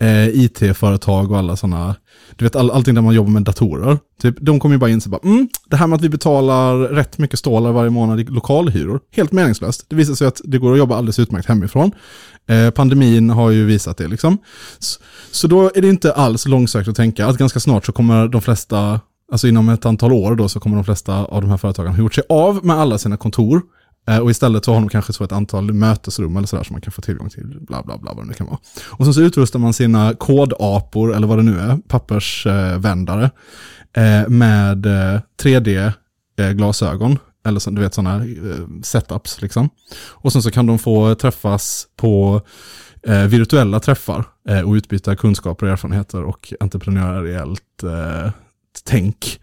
S3: eh, IT-företag och alla sådana, du vet all, allting där man jobbar med datorer. Typ, de kommer ju bara in och bara, mm, det här med att vi betalar rätt mycket stålar varje månad i lokalhyror, helt meningslöst. Det visar sig att det går att jobba alldeles utmärkt hemifrån. Eh, pandemin har ju visat det liksom. Så, så då är det inte alls långsökt att tänka att ganska snart så kommer de flesta, alltså inom ett antal år då så kommer de flesta av de här företagen ha gjort sig av med alla sina kontor. Eh, och istället så har de kanske så ett antal mötesrum eller sådär som man kan få tillgång till, bla bla bla vad det nu kan vara. Och sen så utrustar man sina kodapor, eller vad det nu är, pappersvändare, eh, med eh, 3D-glasögon. Eller så, du vet sådana setups liksom. Och sen så kan de få träffas på virtuella träffar och utbyta kunskaper, och erfarenheter och entreprenöriellt tänk.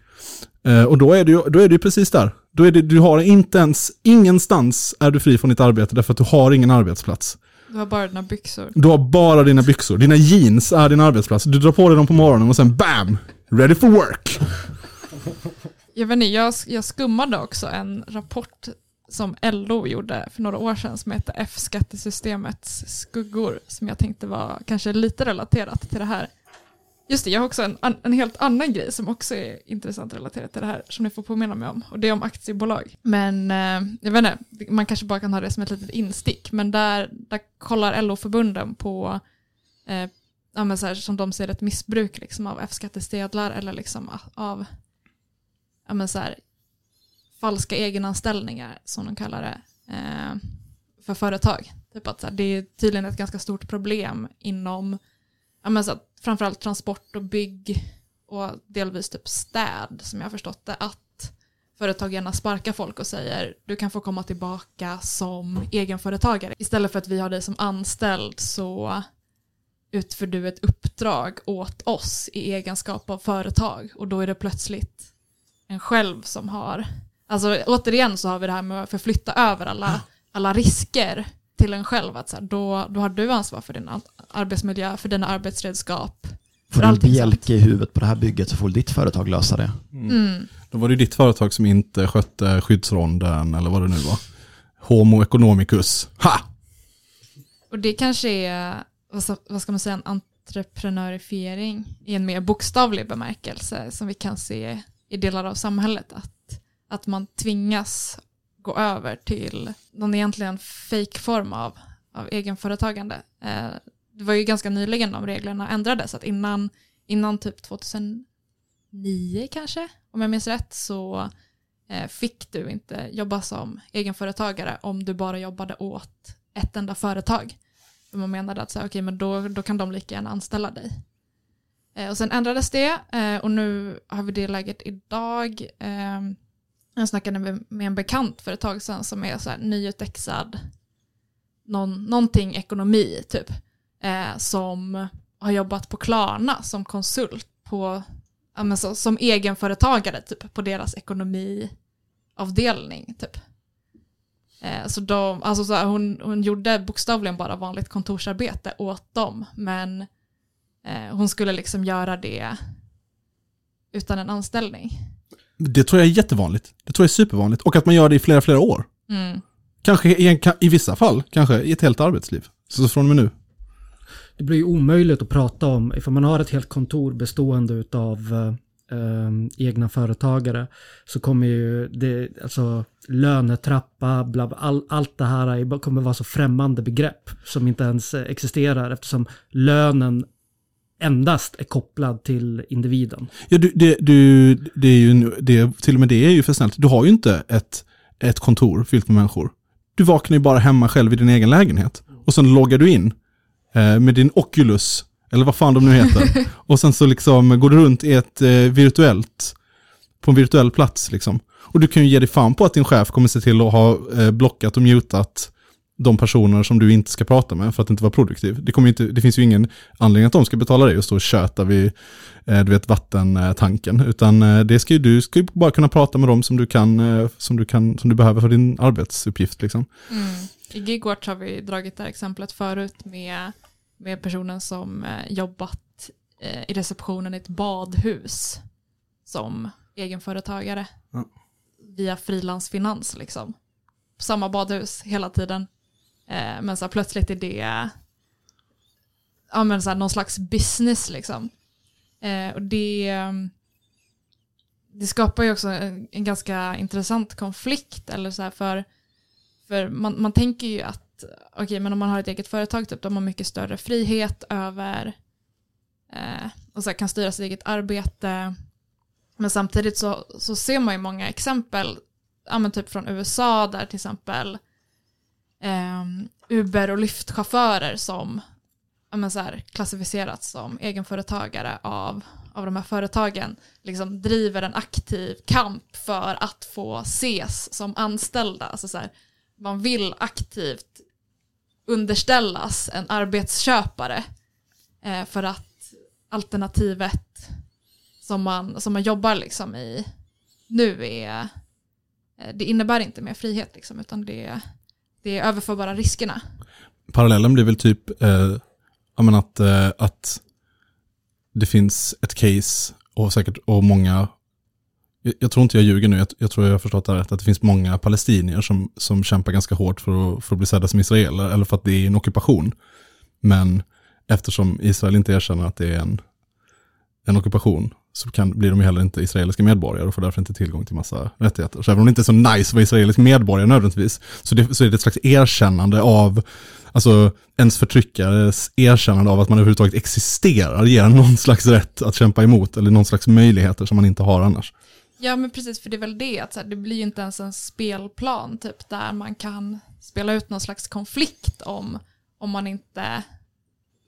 S3: Och då är, det ju, då är det ju precis där. Då är det, du har inte ens, ingenstans är du fri från ditt arbete därför att du har ingen arbetsplats.
S1: Du har bara dina byxor.
S3: Du har bara dina byxor, dina jeans är din arbetsplats. Du drar på dig dem på morgonen och sen BAM! Ready for work!
S1: Jag vet inte, jag, jag skummade också en rapport som LO gjorde för några år sedan som heter F-skattesystemets skuggor som jag tänkte var kanske lite relaterat till det här. Just det, jag har också en, en helt annan grej som också är intressant relaterat till det här som ni får påminna mig om och det är om aktiebolag. Men eh, jag vet inte, man kanske bara kan ha det som ett litet instick men där, där kollar LO-förbunden på eh, ja, men så här, som de ser ett missbruk liksom, av F-skattestedlar eller liksom av ja, men så här, falska egenanställningar som de kallar det eh, för företag. Typ att så här, det är tydligen ett ganska stort problem inom ja, men så att, framförallt transport och bygg och delvis typ städ som jag har förstått det att företag gärna sparkar folk och säger du kan få komma tillbaka som egenföretagare. Istället för att vi har dig som anställd så utför du ett uppdrag åt oss i egenskap av företag och då är det plötsligt en själv som har, alltså återigen så har vi det här med att förflytta över alla, alla risker till en själv. Att så här, då, då har du ansvar för din ar- arbetsmiljö, för dina arbetsredskap.
S2: Får
S1: För
S2: du bjälke i huvudet på det här bygget så får ditt företag lösa det.
S1: Mm.
S3: Då var det ditt företag som inte skötte skyddsronden eller vad det nu var. Homo economicus. Ha!
S1: Och det kanske är, vad ska, vad ska man säga, en entreprenörifiering i en mer bokstavlig bemärkelse som vi kan se i delar av samhället. Att, att man tvingas gå över till någon egentligen fake form av, av egenföretagande. Eh, det var ju ganska nyligen de reglerna ändrades, att innan, innan typ 2009 kanske, om jag minns rätt, så eh, fick du inte jobba som egenföretagare om du bara jobbade åt ett enda företag. För man menade att så okay, men då, då kan de lika gärna anställa dig. Eh, och sen ändrades det eh, och nu har vi det läget idag. Ehm, jag snackade med, med en bekant för ett tag sedan som är så här nyutexad någon, någonting ekonomi typ. Eh, som har jobbat på Klarna som konsult på, ja, men så, som egenföretagare typ på deras ekonomiavdelning typ. Eh, så de, alltså så här, hon, hon gjorde bokstavligen bara vanligt kontorsarbete åt dem men eh, hon skulle liksom göra det utan en anställning.
S3: Det tror jag är jättevanligt. Det tror jag är supervanligt. Och att man gör det i flera, flera år.
S1: Mm.
S3: Kanske i, en, i vissa fall, kanske i ett helt arbetsliv. Så från och med nu.
S5: Det blir ju omöjligt att prata om, ifall man har ett helt kontor bestående utav eh, egna företagare så kommer ju det, alltså lönetrappa, bla, bla, all, allt det här är, kommer vara så främmande begrepp som inte ens existerar eftersom lönen endast är kopplad till individen.
S3: Ja, du, det, du, det är ju, det, till och med det är ju för snällt. Du har ju inte ett, ett kontor fyllt med människor. Du vaknar ju bara hemma själv i din egen lägenhet. Och sen loggar du in eh, med din Oculus, eller vad fan de nu heter. *laughs* och sen så liksom går du runt i ett eh, virtuellt, på en virtuell plats liksom. Och du kan ju ge dig fan på att din chef kommer se till att ha eh, blockat och mutat de personer som du inte ska prata med för att inte vara produktiv. Det, kommer inte, det finns ju ingen anledning att de ska betala dig och stå och köta vid eh, du vet, vattentanken. Utan eh, det ska ju, du ska ju bara kunna prata med dem som du, kan, eh, som du, kan, som du behöver för din arbetsuppgift. Liksom.
S1: Mm. I Gigwatch har vi dragit det här exemplet förut med, med personen som jobbat i receptionen i ett badhus som egenföretagare
S3: Ja.
S1: via frilansfinans liksom. Samma badhus hela tiden. Eh, men så här, plötsligt är det ja, men så här, någon slags business liksom. Eh, och det, ehm, det skapar ju också en, en ganska intressant konflikt eller så här, för, för man, man tänker ju att okej, men om man har ett eget företag typ, då har man mycket större frihet över eh, och så här, kan styra sitt eget arbete. Men samtidigt så, så ser man ju många exempel, ja, men typ från USA där till exempel eh, Uber och Lyft-chaufförer som men så här, klassificerats som egenföretagare av, av de här företagen liksom driver en aktiv kamp för att få ses som anställda. Alltså så här, man vill aktivt underställas en arbetsköpare eh, för att alternativet som man, som man jobbar liksom i nu är eh, det innebär inte mer frihet liksom, utan det, det är överförbara riskerna.
S3: Parallellen blir väl typ eh, menar, att, eh, att det finns ett case och säkert och många jag, jag tror inte jag ljuger nu, jag, jag tror jag har förstått det rätt, att det finns många palestinier som, som kämpar ganska hårt för att, för att bli sedda som israeler, eller för att det är en ockupation. Men eftersom Israel inte erkänner att det är en, en ockupation så kan, blir de ju heller inte israeliska medborgare och får därför inte tillgång till massa rättigheter. Så även om det inte är så nice att vara israelisk medborgare nödvändigtvis, så, det, så är det ett slags erkännande av, alltså ens förtryckares erkännande av att man överhuvudtaget existerar ger någon slags rätt att kämpa emot, eller någon slags möjligheter som man inte har annars.
S1: Ja men precis, för det är väl det att så här, det blir ju inte ens en spelplan typ där man kan spela ut någon slags konflikt om, om man inte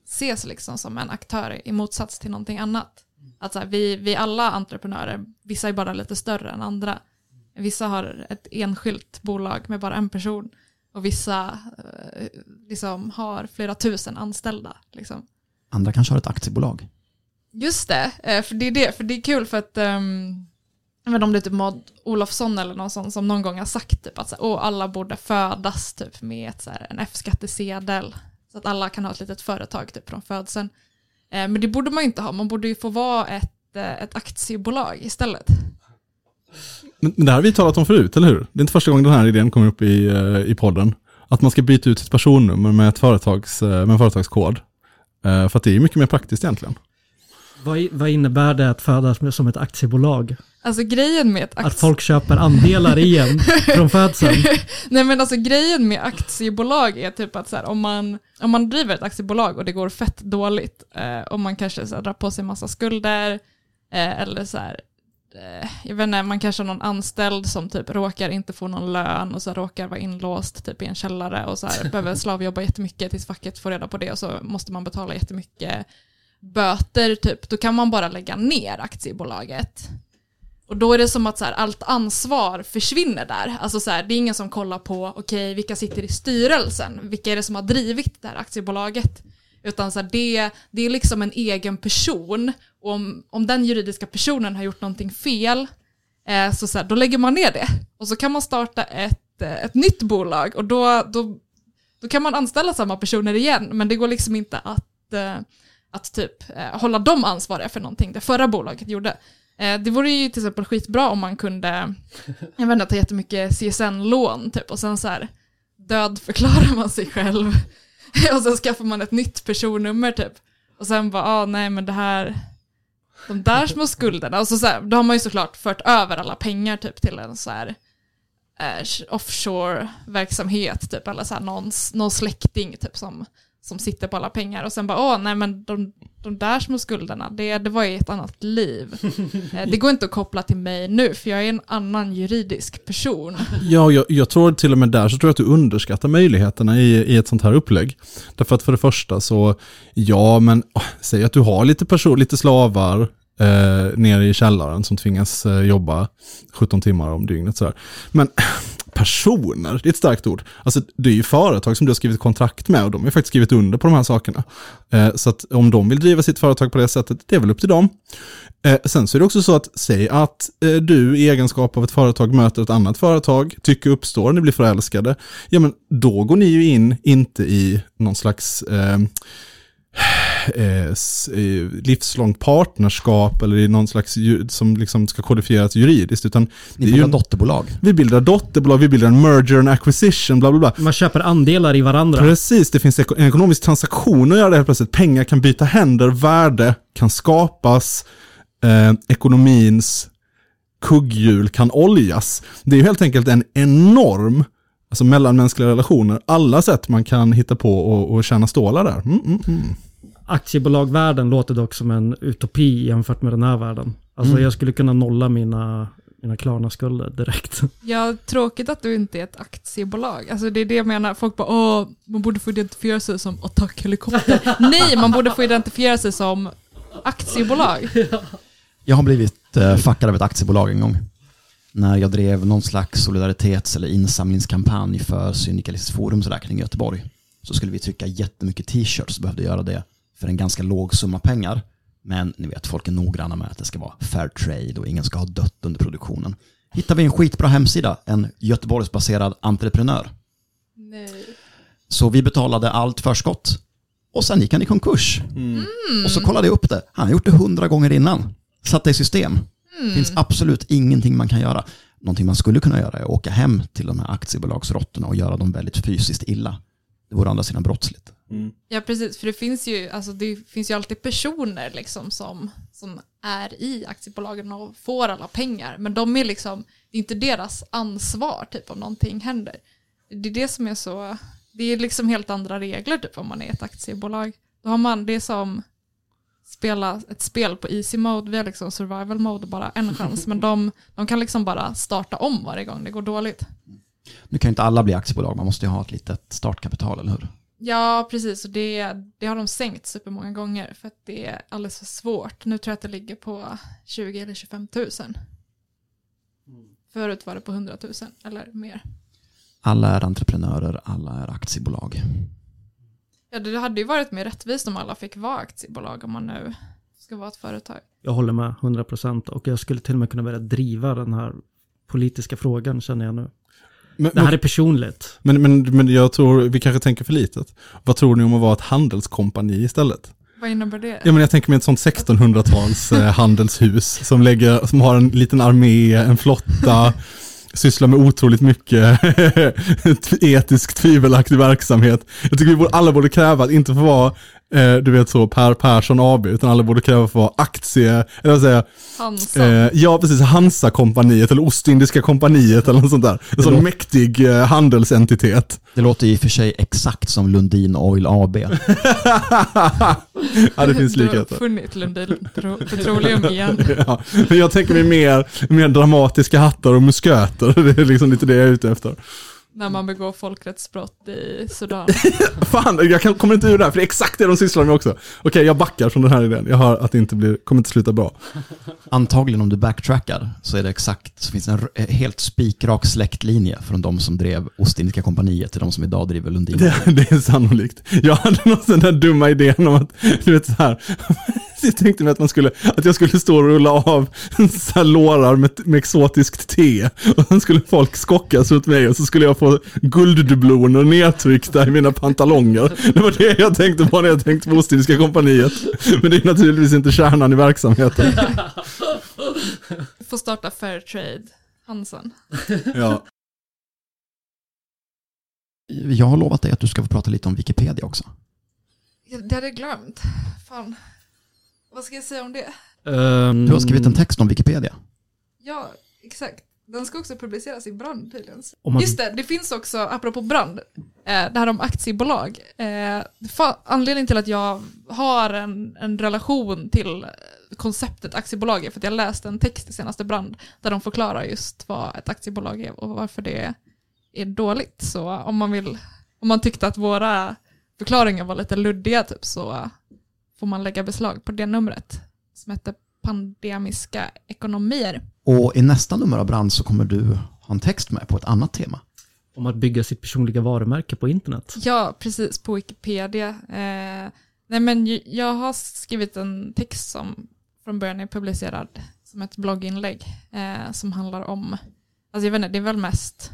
S1: ses liksom som en aktör i motsats till någonting annat. Att så här, vi, vi alla entreprenörer, vissa är bara lite större än andra. Vissa har ett enskilt bolag med bara en person och vissa eh, liksom har flera tusen anställda. Liksom.
S2: Andra kanske har ett aktiebolag.
S1: Just det, eh, för det är det, för det är kul för att um, om det är typ Maud Olofsson eller någon sån som någon gång har sagt typ att så här, alla borde födas typ med ett, så här, en F-skattesedel. Så att alla kan ha ett litet företag typ från födseln. Eh, men det borde man ju inte ha, man borde ju få vara ett, eh, ett aktiebolag istället.
S3: Men men det här har vi talat om förut, eller hur? Det är inte första gången den här idén kommer upp i, eh, i podden. Att man ska byta ut sitt personnummer med, ett företags, med en företagskod. För att det är mycket mer praktiskt egentligen.
S5: Vad, vad innebär det att födas med- som ett aktiebolag?
S1: Alltså grejen med ett
S5: Att
S1: aktie...
S5: folk köper andelar i en *laughs* från födseln?
S1: Nej men alltså grejen med aktiebolag är typ att så här, om, man, om man driver ett aktiebolag och det går fett dåligt, eh, och man kanske så här, drar på sig massa skulder, eh, eller så här, eh, jag vet inte, man kanske har någon anställd som typ råkar inte få någon lön och så råkar vara inlåst typ i en källare och så här, *laughs* behöver slavjobba jättemycket tills facket får reda på det och så måste man betala jättemycket böter typ, då kan man bara lägga ner aktiebolaget. Och då är det som att så här, allt ansvar försvinner där. Alltså så här, det är ingen som kollar på, okej, vilka sitter i styrelsen? Vilka är det som har drivit det här aktiebolaget? Utan så här, det, det är liksom en egen person. Och om, om den juridiska personen har gjort någonting fel, eh, så, så här, då lägger man ner det. Och så kan man starta ett, eh, ett nytt bolag och då, då, då kan man anställa samma personer igen. Men det går liksom inte att, eh, att typ eh, hålla dem ansvariga för någonting det förra bolaget gjorde. Eh, det vore ju till exempel skitbra om man kunde, *laughs* jag vet inte, ta jättemycket CSN-lån typ och sen så här dödförklarar man sig själv *laughs* och sen skaffar man ett nytt personnummer typ. Och sen bara, ah, nej men det här, de där små skulderna, och så, så här, då har man ju såklart fört över alla pengar typ till en så här eh, offshore-verksamhet typ, eller så här någon, någon släkting typ som, som sitter på alla pengar och sen bara, åh nej men de, de där små skulderna, det, det var i ett annat liv. *laughs* Eh, det går inte att koppla till mig nu, för jag är en annan juridisk person.
S3: Ja, jag, jag tror till och med där så tror jag att du underskattar möjligheterna i, i ett sånt här upplägg. Därför att för det första så, ja men åh, säg att du har lite, person, lite slavar eh, nere i källaren som tvingas eh, jobba 17 timmar om dygnet. Sådär. Men personer, det är ett starkt ord. Alltså det är ju företag som du har skrivit kontrakt med och de har ju faktiskt skrivit under på de här sakerna. Eh, så att om de vill driva sitt företag på det sättet, det är väl upp till dem. Eh, sen så är det också så att, säg att eh, du i egenskap av ett företag möter ett annat företag, tycker uppstår, ni blir förälskade, ja men då går ni ju in, inte i någon slags eh, eh, livslångt partnerskap eller i någon slags som liksom ska kodifieras juridiskt, utan
S2: Ni bildar
S3: ju,
S2: dotterbolag.
S3: vi bildar dotterbolag, vi bildar en merger and acquisition, bla bla bla.
S5: Man köper andelar i varandra.
S3: Precis, det finns en ekonomisk transaktion att göra det helt plötsligt. Pengar kan byta händer, värde kan skapas, eh, ekonomins kugghjul kan oljas. Det är ju helt enkelt en enorm, alltså mellanmänskliga relationer, alla sätt man kan hitta på och, och tjäna stålar där. Mm, mm, mm.
S5: Aktiebolagvärlden låter dock som en utopi jämfört med den här världen. Alltså
S3: Mm.
S5: jag skulle kunna nolla mina, mina Klarna-skulder direkt. *laughs*
S1: Ja, tråkigt att du inte är ett aktiebolag. Alltså det är det jag menar, folk bara åh, man borde få identifiera sig som attackhelikopter. *laughs* Nej, man borde få identifiera sig som aktiebolag. *laughs*
S2: Jag har blivit eh, fuckad av ett aktiebolag en gång. När jag drev någon slags solidaritets eller insamlingskampanj för Syndikalistiskt forums räkning i Göteborg. Så skulle vi trycka jättemycket t-shirts och behövde göra det för en ganska låg summa pengar. Men ni vet, folk är noggranna med att det ska vara fair trade och ingen ska ha dött under produktionen. Hittade vi en skitbra hemsida, en Göteborgsbaserad entreprenör.
S1: Nej.
S2: Så vi betalade allt förskott. Och sen gick han i konkurs. Och så kollade jag upp det. Han har gjort det hundra gånger innan. Satt det i system. Det finns absolut ingenting man kan göra. Någonting man skulle kunna göra är att åka hem till de här aktiebolagsrotterna och göra dem väldigt fysiskt illa. Det vore å andra sidan brottsligt.
S1: Ja, precis, för det finns ju, alltså, det finns ju alltid personer liksom som, som är i aktiebolagen och får alla pengar, men de är liksom, det är inte deras ansvar typ om någonting händer. Det är det som är så, det är liksom helt andra regler typ om man är ett aktiebolag. Då har man, det som spela ett spel på easy mode, vi har liksom survival mode och bara en *laughs* chans, men de, de kan liksom bara starta om varje gång det går dåligt.
S2: Nu kan ju inte alla bli aktiebolag, man måste ju ha ett litet startkapital, eller hur?
S1: Ja, precis. Och det, det har de sänkt supermånga gånger för att det är alldeles för svårt. Nu tror jag att det ligger på 20 eller 25 000. Förut var det på 100 000 eller mer.
S2: Alla är entreprenörer, alla är aktiebolag.
S1: Ja, det hade ju varit mer rättvist om alla fick vara aktiebolag om man nu ska vara ett företag.
S5: Jag håller med 100% och jag skulle till och med kunna börja driva den här politiska frågan känner jag nu.
S3: Men,
S5: Det här är personligt.
S3: men, men, men jag tror vi kanske tänker för litet. Vad tror ni om att vara ett handelskompani istället?
S1: Vad innebär det?
S3: Ja men jag tänker mig ett sånt 1600-tals eh, *laughs* handelshus som, lägger, som har en liten armé, en flotta, *laughs* sysslar med otroligt mycket *laughs* etiskt tvivelaktig verksamhet. Jag tycker vi borde, alla borde kräva att inte få vara, eh, du vet så, Per Persson AB, utan alla borde kräva att få vara aktie, eller vad säger jag,
S1: Hansa.
S3: Eh, ja, precis. Hansa-kompaniet eller Ostindiska kompaniet eller något sånt där. En sån mäktig eh, handelsentitet.
S2: Det låter i och för sig exakt som Lundin Oil AB. *laughs*
S3: ja, det finns
S1: Du har
S3: likheter.
S1: uppfunnit Lundin Petro- Petroleum *laughs* igen.
S3: Ja, men jag tänker mig mer, mer dramatiska hattar och musköter. *laughs* Det är liksom lite det jag är ute efter.
S1: När man begår folkrättsbrott i Sudan. *laughs*
S3: Fan, jag kan, kommer inte ur det här, för det är exakt det de sysslar med också. Okej, jag backar från den här idén. Jag hör att det inte blir, kommer inte sluta bra.
S2: Antagligen om du backtrackar så är det exakt, så finns en eh, helt spikrak släktlinje från de som drev Ostindiska kompaniet till de som idag driver Lundin. *laughs*
S3: Det, det är sannolikt. Jag hade någon sån där dumma idén om att, du vet så här, jag tänkte mig att man skulle, att jag skulle stå och rulla av *laughs* så lårar med, med exotiskt te och sen skulle folk skockas runt mig och så skulle jag få gulddubloner nedtryckta i mina pantalonger. Det var det jag tänkte på när jag tänkte på Ostindiska kompaniet. Men det är naturligtvis inte kärnan i verksamheten.
S1: Får starta Fairtrade Hansen.
S3: Ja.
S2: Jag har lovat dig att du ska få prata lite om Wikipedia också.
S1: Det hade jag glömt. Fan. Vad ska jag säga om det?
S5: Ehm,
S2: Du har skrivit en text om Wikipedia.
S1: Ja, exakt. Den ska också publiceras i Brand tydligen.
S5: Man-
S1: Just det, det finns också, apropå Brand, eh, det här om aktiebolag. Eh, anledningen till att jag har en, en relation till konceptet aktiebolag är för att jag läste en text i senaste Brand där de förklarar just vad ett aktiebolag är och varför det är dåligt. Så om man vill, om man tyckte att våra förklaringar var lite luddiga typ så får man lägga beslag på det numret som heter Pandemiska ekonomier.
S2: Och i nästa nummer av Brand så kommer du ha en text med på ett annat tema.
S5: Om att bygga sitt personliga varumärke på internet.
S1: Ja, precis, på Wikipedia. Eh, nej men jag har skrivit en text som från början är publicerad som ett blogginlägg eh, som handlar om, alltså jag vet inte, det är väl mest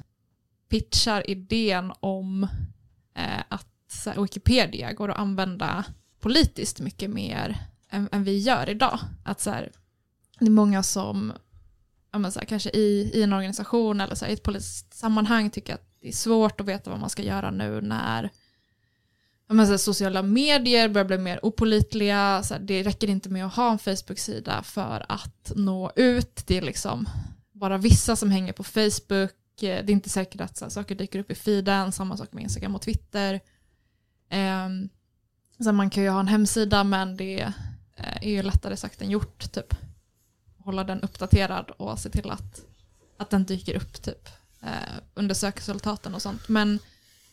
S1: pitchar idén om eh, att så här, Wikipedia går att använda politiskt mycket mer än, än vi gör idag. Att så här, det är många som ja, så här, kanske i, i en organisation eller så här, i ett politiskt sammanhang tycker att det är svårt att veta vad man ska göra nu när men så här, sociala medier börjar bli mer opolitliga. Så här, det räcker inte med att ha en Facebook-sida för att nå ut. Det är liksom bara vissa som hänger på Facebook. Eh, det är inte säkert att så här, saker dyker upp i feeden. Samma sak med Instagram och Twitter. Um, Sen man kan ju ha en hemsida men det eh, är ju lättare sagt än gjort. Typ. Hålla den uppdaterad och se till att, att den dyker upp typ eh, under sökresultaten och sånt. Men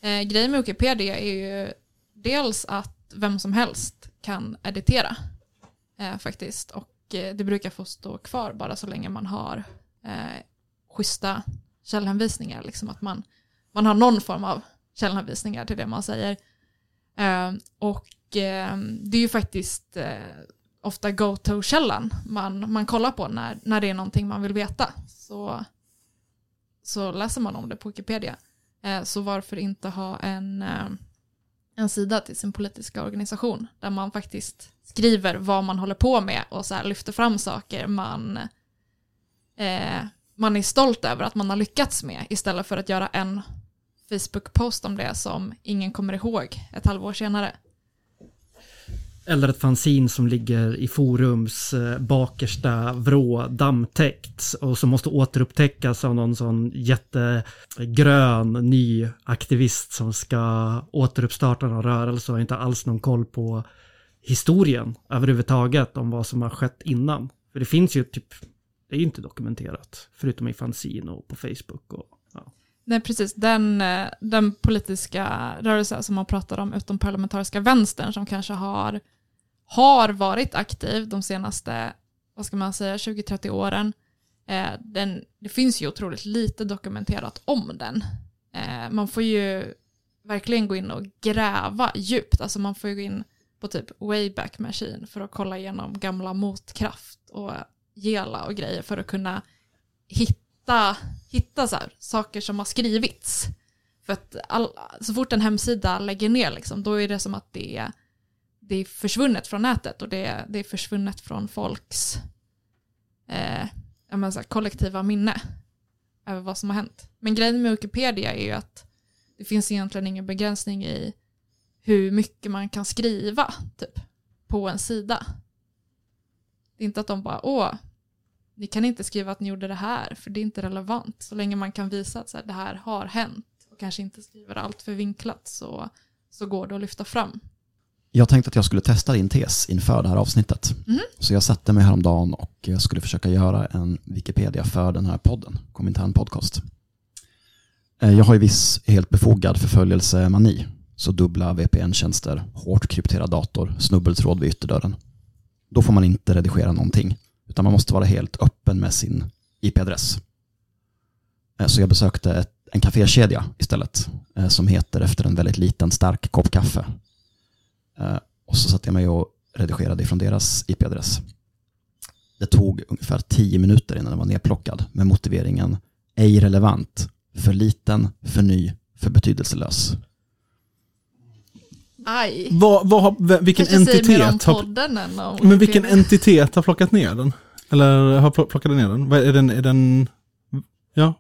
S1: eh, grejen med Wikipedia är ju dels att vem som helst kan editera eh, faktiskt. Och eh, det brukar få stå kvar bara så länge man har eh, schyssta källhänvisningar. Liksom att man, man har någon form av källhänvisningar till det man säger. Eh, och Ehm, det är ju faktiskt eh, ofta go-to-källan man, man kollar på när, när det är någonting man vill veta. Så så läser man om det på Wikipedia. Eh, så varför inte ha en, eh, en sida till sin politiska organisation där man faktiskt skriver vad man håller på med och så här lyfter fram saker man, eh, man är stolt över att man har lyckats med istället för att göra en Facebook-post om det som ingen kommer ihåg ett halvår senare.
S5: Eller ett fanzin som ligger i forums eh, bakersta vrå dammtäckt och som måste återupptäckas av någon sån jättegrön ny aktivist som ska återuppstarta någon rörelse och inte alls någon koll på historien överhuvudtaget om vad som har skett innan. För det finns ju typ, det är ju inte dokumenterat förutom i fanzin och på Facebook och ja.
S1: Nej, precis. Den, eh, den politiska rörelse som man pratar om utom parlamentariska vänstern som kanske har, har varit aktiv de senaste, vad ska man säga, 20-30 åren. Eh, den, det finns ju otroligt lite dokumenterat om den. Eh, man får ju verkligen gå in och gräva djupt. Alltså man får ju gå in på typ Wayback Machine för att kolla igenom gamla motkraft och gela och grejer för att kunna hitta hitta så här, saker som har skrivits. För att all, så fort en hemsida lägger ner, liksom, då är det som att det, är det är försvunnet från nätet och det, det är försvunnet från folks eh, menar så här, kollektiva minne över vad som har hänt. Men grejen med Wikipedia är ju att det finns egentligen ingen begränsning i hur mycket man kan skriva typ, på en sida. Det är inte att de bara, åh, ni kan inte skriva att ni gjorde det här, för det är inte relevant. Så länge man kan visa att så här, det här har hänt och kanske inte skriver allt för vinklat så, så går det att lyfta fram.
S2: Jag tänkte att jag skulle testa din tes inför det här avsnittet.
S1: Mhm.
S2: Så jag satte mig häromdagen och jag skulle försöka göra en Wikipedia för den här podden, Komintern podcast. Eh, Jag har ju viss helt befogad förföljelsemani. Så dubbla VPN-tjänster, hårt krypterad dator, snubbeltråd vid ytterdörren. Då får man inte redigera någonting, utan man måste vara helt öppen med sin IP-adress. Eh, Så jag besökte ett, en kafékedja istället, eh, som heter efter en väldigt liten stark kopp kaffe. Eh, Och så satte jag mig och redigerade ifrån deras IP-adress. Det tog ungefär tio minuter innan den var nedplockad med motiveringen ej relevant, för liten, för ny, för betydelselös.
S1: Aj.
S3: Vad, vad vilken
S1: Kanske
S3: entitet har, men vilken entitet har plockat ner den? Eller har pl- plockat ner den? Är den, är den, ja,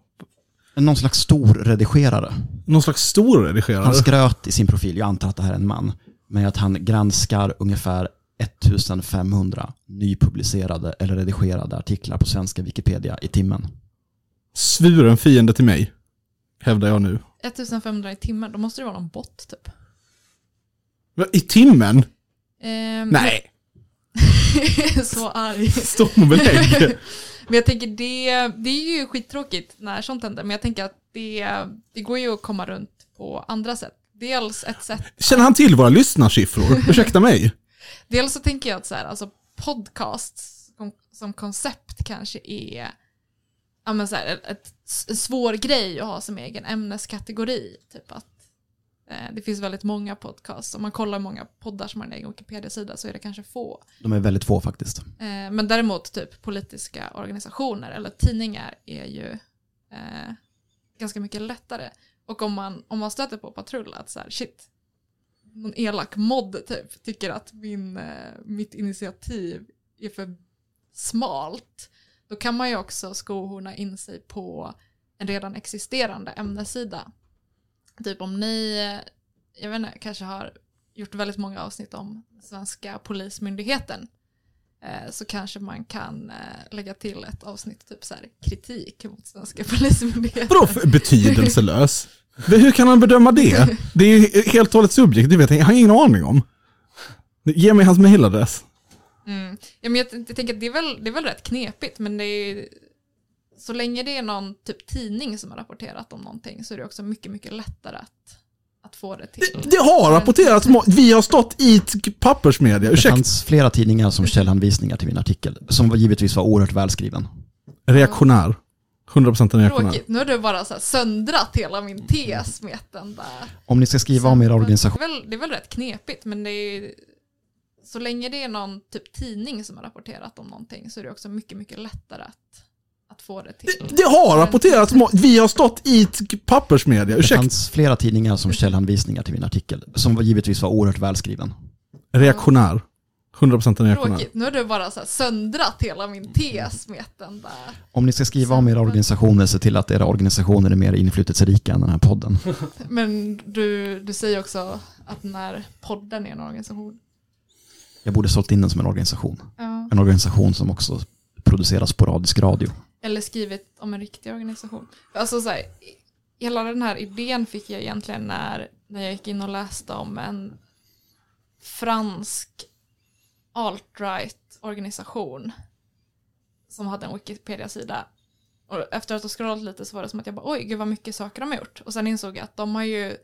S2: Någon slags stor redigerare.
S3: någon slags stor redigerare?
S2: Han skröt i sin profil, jag antar att det här är en man, med att han granskar ungefär 1500 nypublicerade eller redigerade artiklar på svenska Wikipedia i timmen.
S3: Svuren fiende till mig, hävdar jag nu.
S1: 1500 i timmen, då måste det vara någon bot typ.
S3: Va, I timmen?
S1: Ehm,
S3: Nej, *laughs*
S1: så arg.
S3: stå och belägg. *laughs*
S1: Men jag tänker det, det är ju skittråkigt när sånt händer, men jag tänker att det, det går ju att komma runt på andra sätt. Dels ett sätt,
S3: Känner han till våra lyssnarsiffror? *laughs* Ursäkta mig.
S1: dels så tänker jag att så här, alltså podcasts som, som koncept kanske är ja, men så här, ett, en svår grej att ha som egen ämneskategori. Typ att eh, det finns väldigt många podcasts. Om man kollar många poddar som har en egen Wikipedia-sida så är det kanske få.
S2: De är väldigt få faktiskt.
S1: Eh, men däremot typ politiska organisationer eller tidningar är ju eh, ganska mycket lättare. Och om man, om man stöter på patrull att så här, shit, någon elak mod typ tycker att min, eh, mitt initiativ är för smalt, då kan man ju också skohorna in sig på en redan existerande ämnessida. Typ om ni, eh, jag vet inte, kanske har gjort väldigt många avsnitt om svenska polismyndigheten så kanske man kan eh, lägga till ett avsnitt typ så här kritik mot svenska polismyndigheten.
S3: Vadå betydelselös? Hur kan han bedöma det? Det är ju helt och hållet subjektivt, jag, jag har ingen aning om. Ge mig hans mailadress.
S1: Mm. Ja, men jag, jag tänker att det är, väl, det är väl rätt knepigt men det är så länge det är någon typ tidning som har rapporterat om någonting så är det också mycket, mycket lättare att, att få det till.
S3: Det har rapporterats, må- vi har stått i pappersmedia,
S2: Det
S3: ursäkta.
S2: fanns flera tidningar som källhänvisningar till min artikel, som givetvis var oerhört välskriven.
S3: Reaktionär. 100% en reaktionär.
S1: Tråkigt, nu har du bara så här söndrat hela min tes med den där.
S2: Om ni ska skriva om er organisation,
S1: Det är, väl, det är väl rätt knepigt men det är så länge det är någon typ tidning som har rapporterat om någonting så är det också mycket, mycket lättare att, att få det till.
S3: Det har rapporterats, må- vi har stått i pappersmedia,
S2: det
S3: ursäkta.
S2: fanns flera tidningar som källhänvisningar till min artikel, som givetvis var oerhört välskriven.
S3: Reaktionär. 100% en reaktionär.
S1: Tråkigt, nu har du bara så här söndrat hela min tes med den där.
S2: Om ni ska skriva om era organisationer, se till att era organisationer är mer inflytelserika än den här podden. *laughs*
S1: Men du, du säger också att den här podden är en organisation.
S2: Jag borde sålt in den som en organisation.
S1: Ja.
S2: En organisation som också producerar sporadisk radio.
S1: Eller skrivit om en riktig organisation. Alltså så här, hela den här idén fick jag egentligen när, när jag gick in och läste om en fransk alt-right organisation som hade en Wikipedia-sida. Och efter att ha scrollat lite så var det som att jag bara oj, gud vad mycket saker de har gjort. Och sen insåg jag att de har ju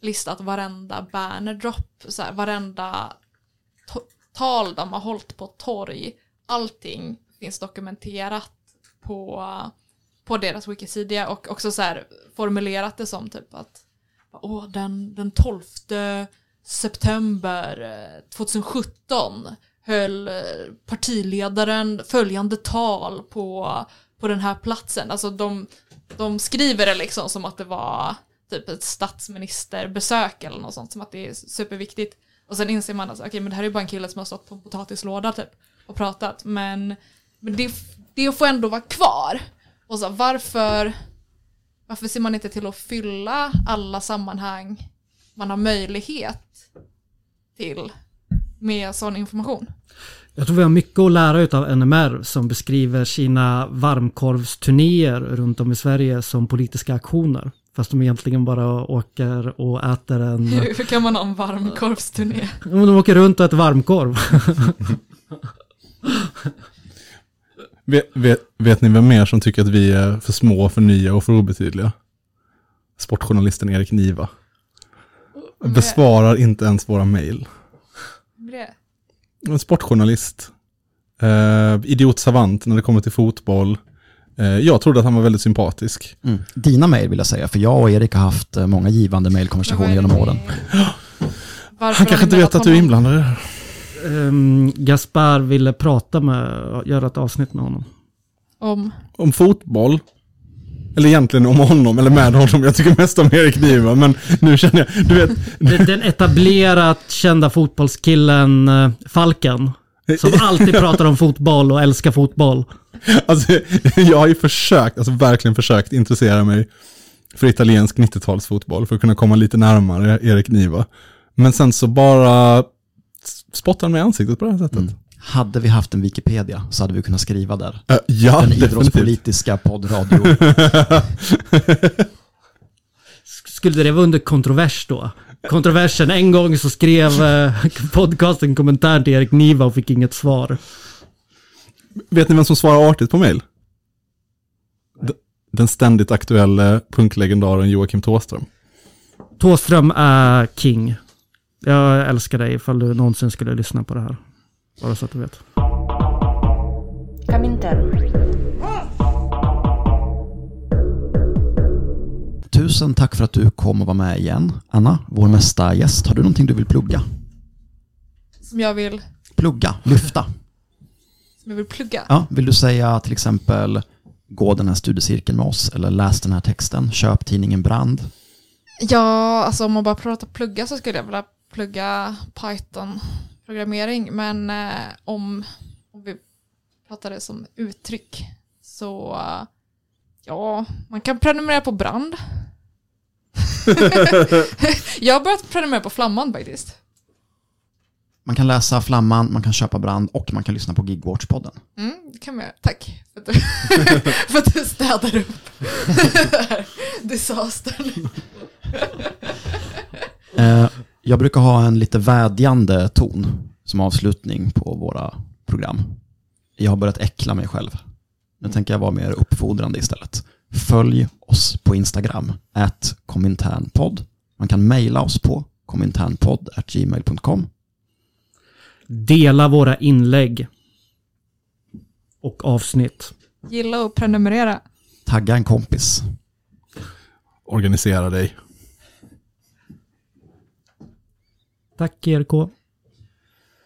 S1: listat varenda bannerdrop, så här, varenda tal de har hållit på torg. Allting finns dokumenterat på, på deras wikisida och också så här formulerat det som typ att Åh, den, den 12 september eh, 2017 höll eh, partiledaren följande tal på, på den här platsen. Alltså de, de skriver det liksom som att det var typ ett statsministerbesök eller något sånt, som att det är superviktigt. Och sen inser man att okej, men det här är bara en kille som har stått på en potatislåda typ och pratat. Men, men det, det får ändå vara kvar. Och så, varför, varför ser man inte till att fylla alla sammanhang man har möjlighet till med sån information?
S5: Jag tror vi har mycket att lära av NMR som beskriver sina varmkorvsturnéer runt om i Sverige som politiska aktioner. Fast de egentligen bara åker och äter en... *laughs*
S1: Hur, kan man ha en varmkorvsturné?
S5: De åker runt och äter varmkorv. *laughs*
S3: Vet, vet, vet ni vem mer som tycker att vi är för små, för nya och för obetydliga? Sportjournalisten Erik Niva. Besvarar inte ens våra mejl. En sportjournalist. Eh, idiot savant när det kommer till fotboll. Eh, jag trodde att han var väldigt sympatisk.
S2: Mm. Dina mejl vill jag säga, för jag och Erik har haft eh, många givande mejlkonversationer genom åren.
S1: Varför
S3: Han kanske inte vet att du är inblandad i det här.
S5: Um, Gaspar ville prata med, göra ett avsnitt med honom.
S1: Om.
S3: Om fotboll. Eller egentligen om honom, eller med honom. Jag tycker mest om Erik Niva, men nu känner jag, du vet,
S5: Den etablerat kända fotbollskillen eh, Falken. Som alltid pratar om fotboll och älskar fotboll.
S3: Alltså, jag har ju försökt, alltså verkligen försökt intressera mig för italiensk 90-talsfotboll för att kunna komma lite närmare Erik Niva. Men sen så bara spottar i ansiktet på det här sättet.
S2: Mm. Hade vi haft en Wikipedia så hade vi kunnat skriva där.
S3: Äh, ja,
S2: Den
S3: definitivt.
S2: idrottspolitiska poddradio. *laughs*
S5: Skulle det vara under kontrovers då? Kontroversen, en gång så skrev eh, podcasten en kommentar till Erik Niva och fick inget svar.
S3: Vet ni vem som svarar artigt på mail? Den ständigt aktuella punklegendaren Joakim Thåström.
S5: Tåström är king. Jag älskar dig ifall du någonsin skulle lyssna på det här. Bara så att du vet.
S2: Tusen tack för att du kom och var med igen. Anna, vår nästa gäst, har du någonting du vill plugga?
S1: Som jag vill,
S2: Plugga, lyfta.
S1: som jag vill plugga.
S2: Ja, vill du säga till exempel gå den här studiecirkeln med oss eller läs den här texten, köp tidningen Brand.
S1: Ja, alltså om man bara pratar plugga så skulle jag vilja plugga Python-programmering. Men eh, om, om vi pratar det som uttryck så eh, ja, man kan prenumerera på Brand. *laughs* jag har börjat prenumerera på Flamman faktiskt.
S2: Man kan läsa Flamman, man kan köpa Brand och man kan lyssna på Gigwatch-podden.
S1: Mm, det kan man göra. Tack för att du, *laughs* för att du städar upp *laughs* disastern.
S2: Eh, jag brukar ha en lite vädjande ton som avslutning på våra program. Jag har börjat äckla mig själv. Nu tänker jag vara mer uppfordrande istället. Följ oss på Instagram, at kominternpodd. Man kan mejla oss på kominternpodd.gmail.com.
S5: Dela våra inlägg. Och avsnitt.
S1: Gilla och prenumerera.
S2: Tagga en kompis.
S3: Organisera dig.
S5: Tack ERK.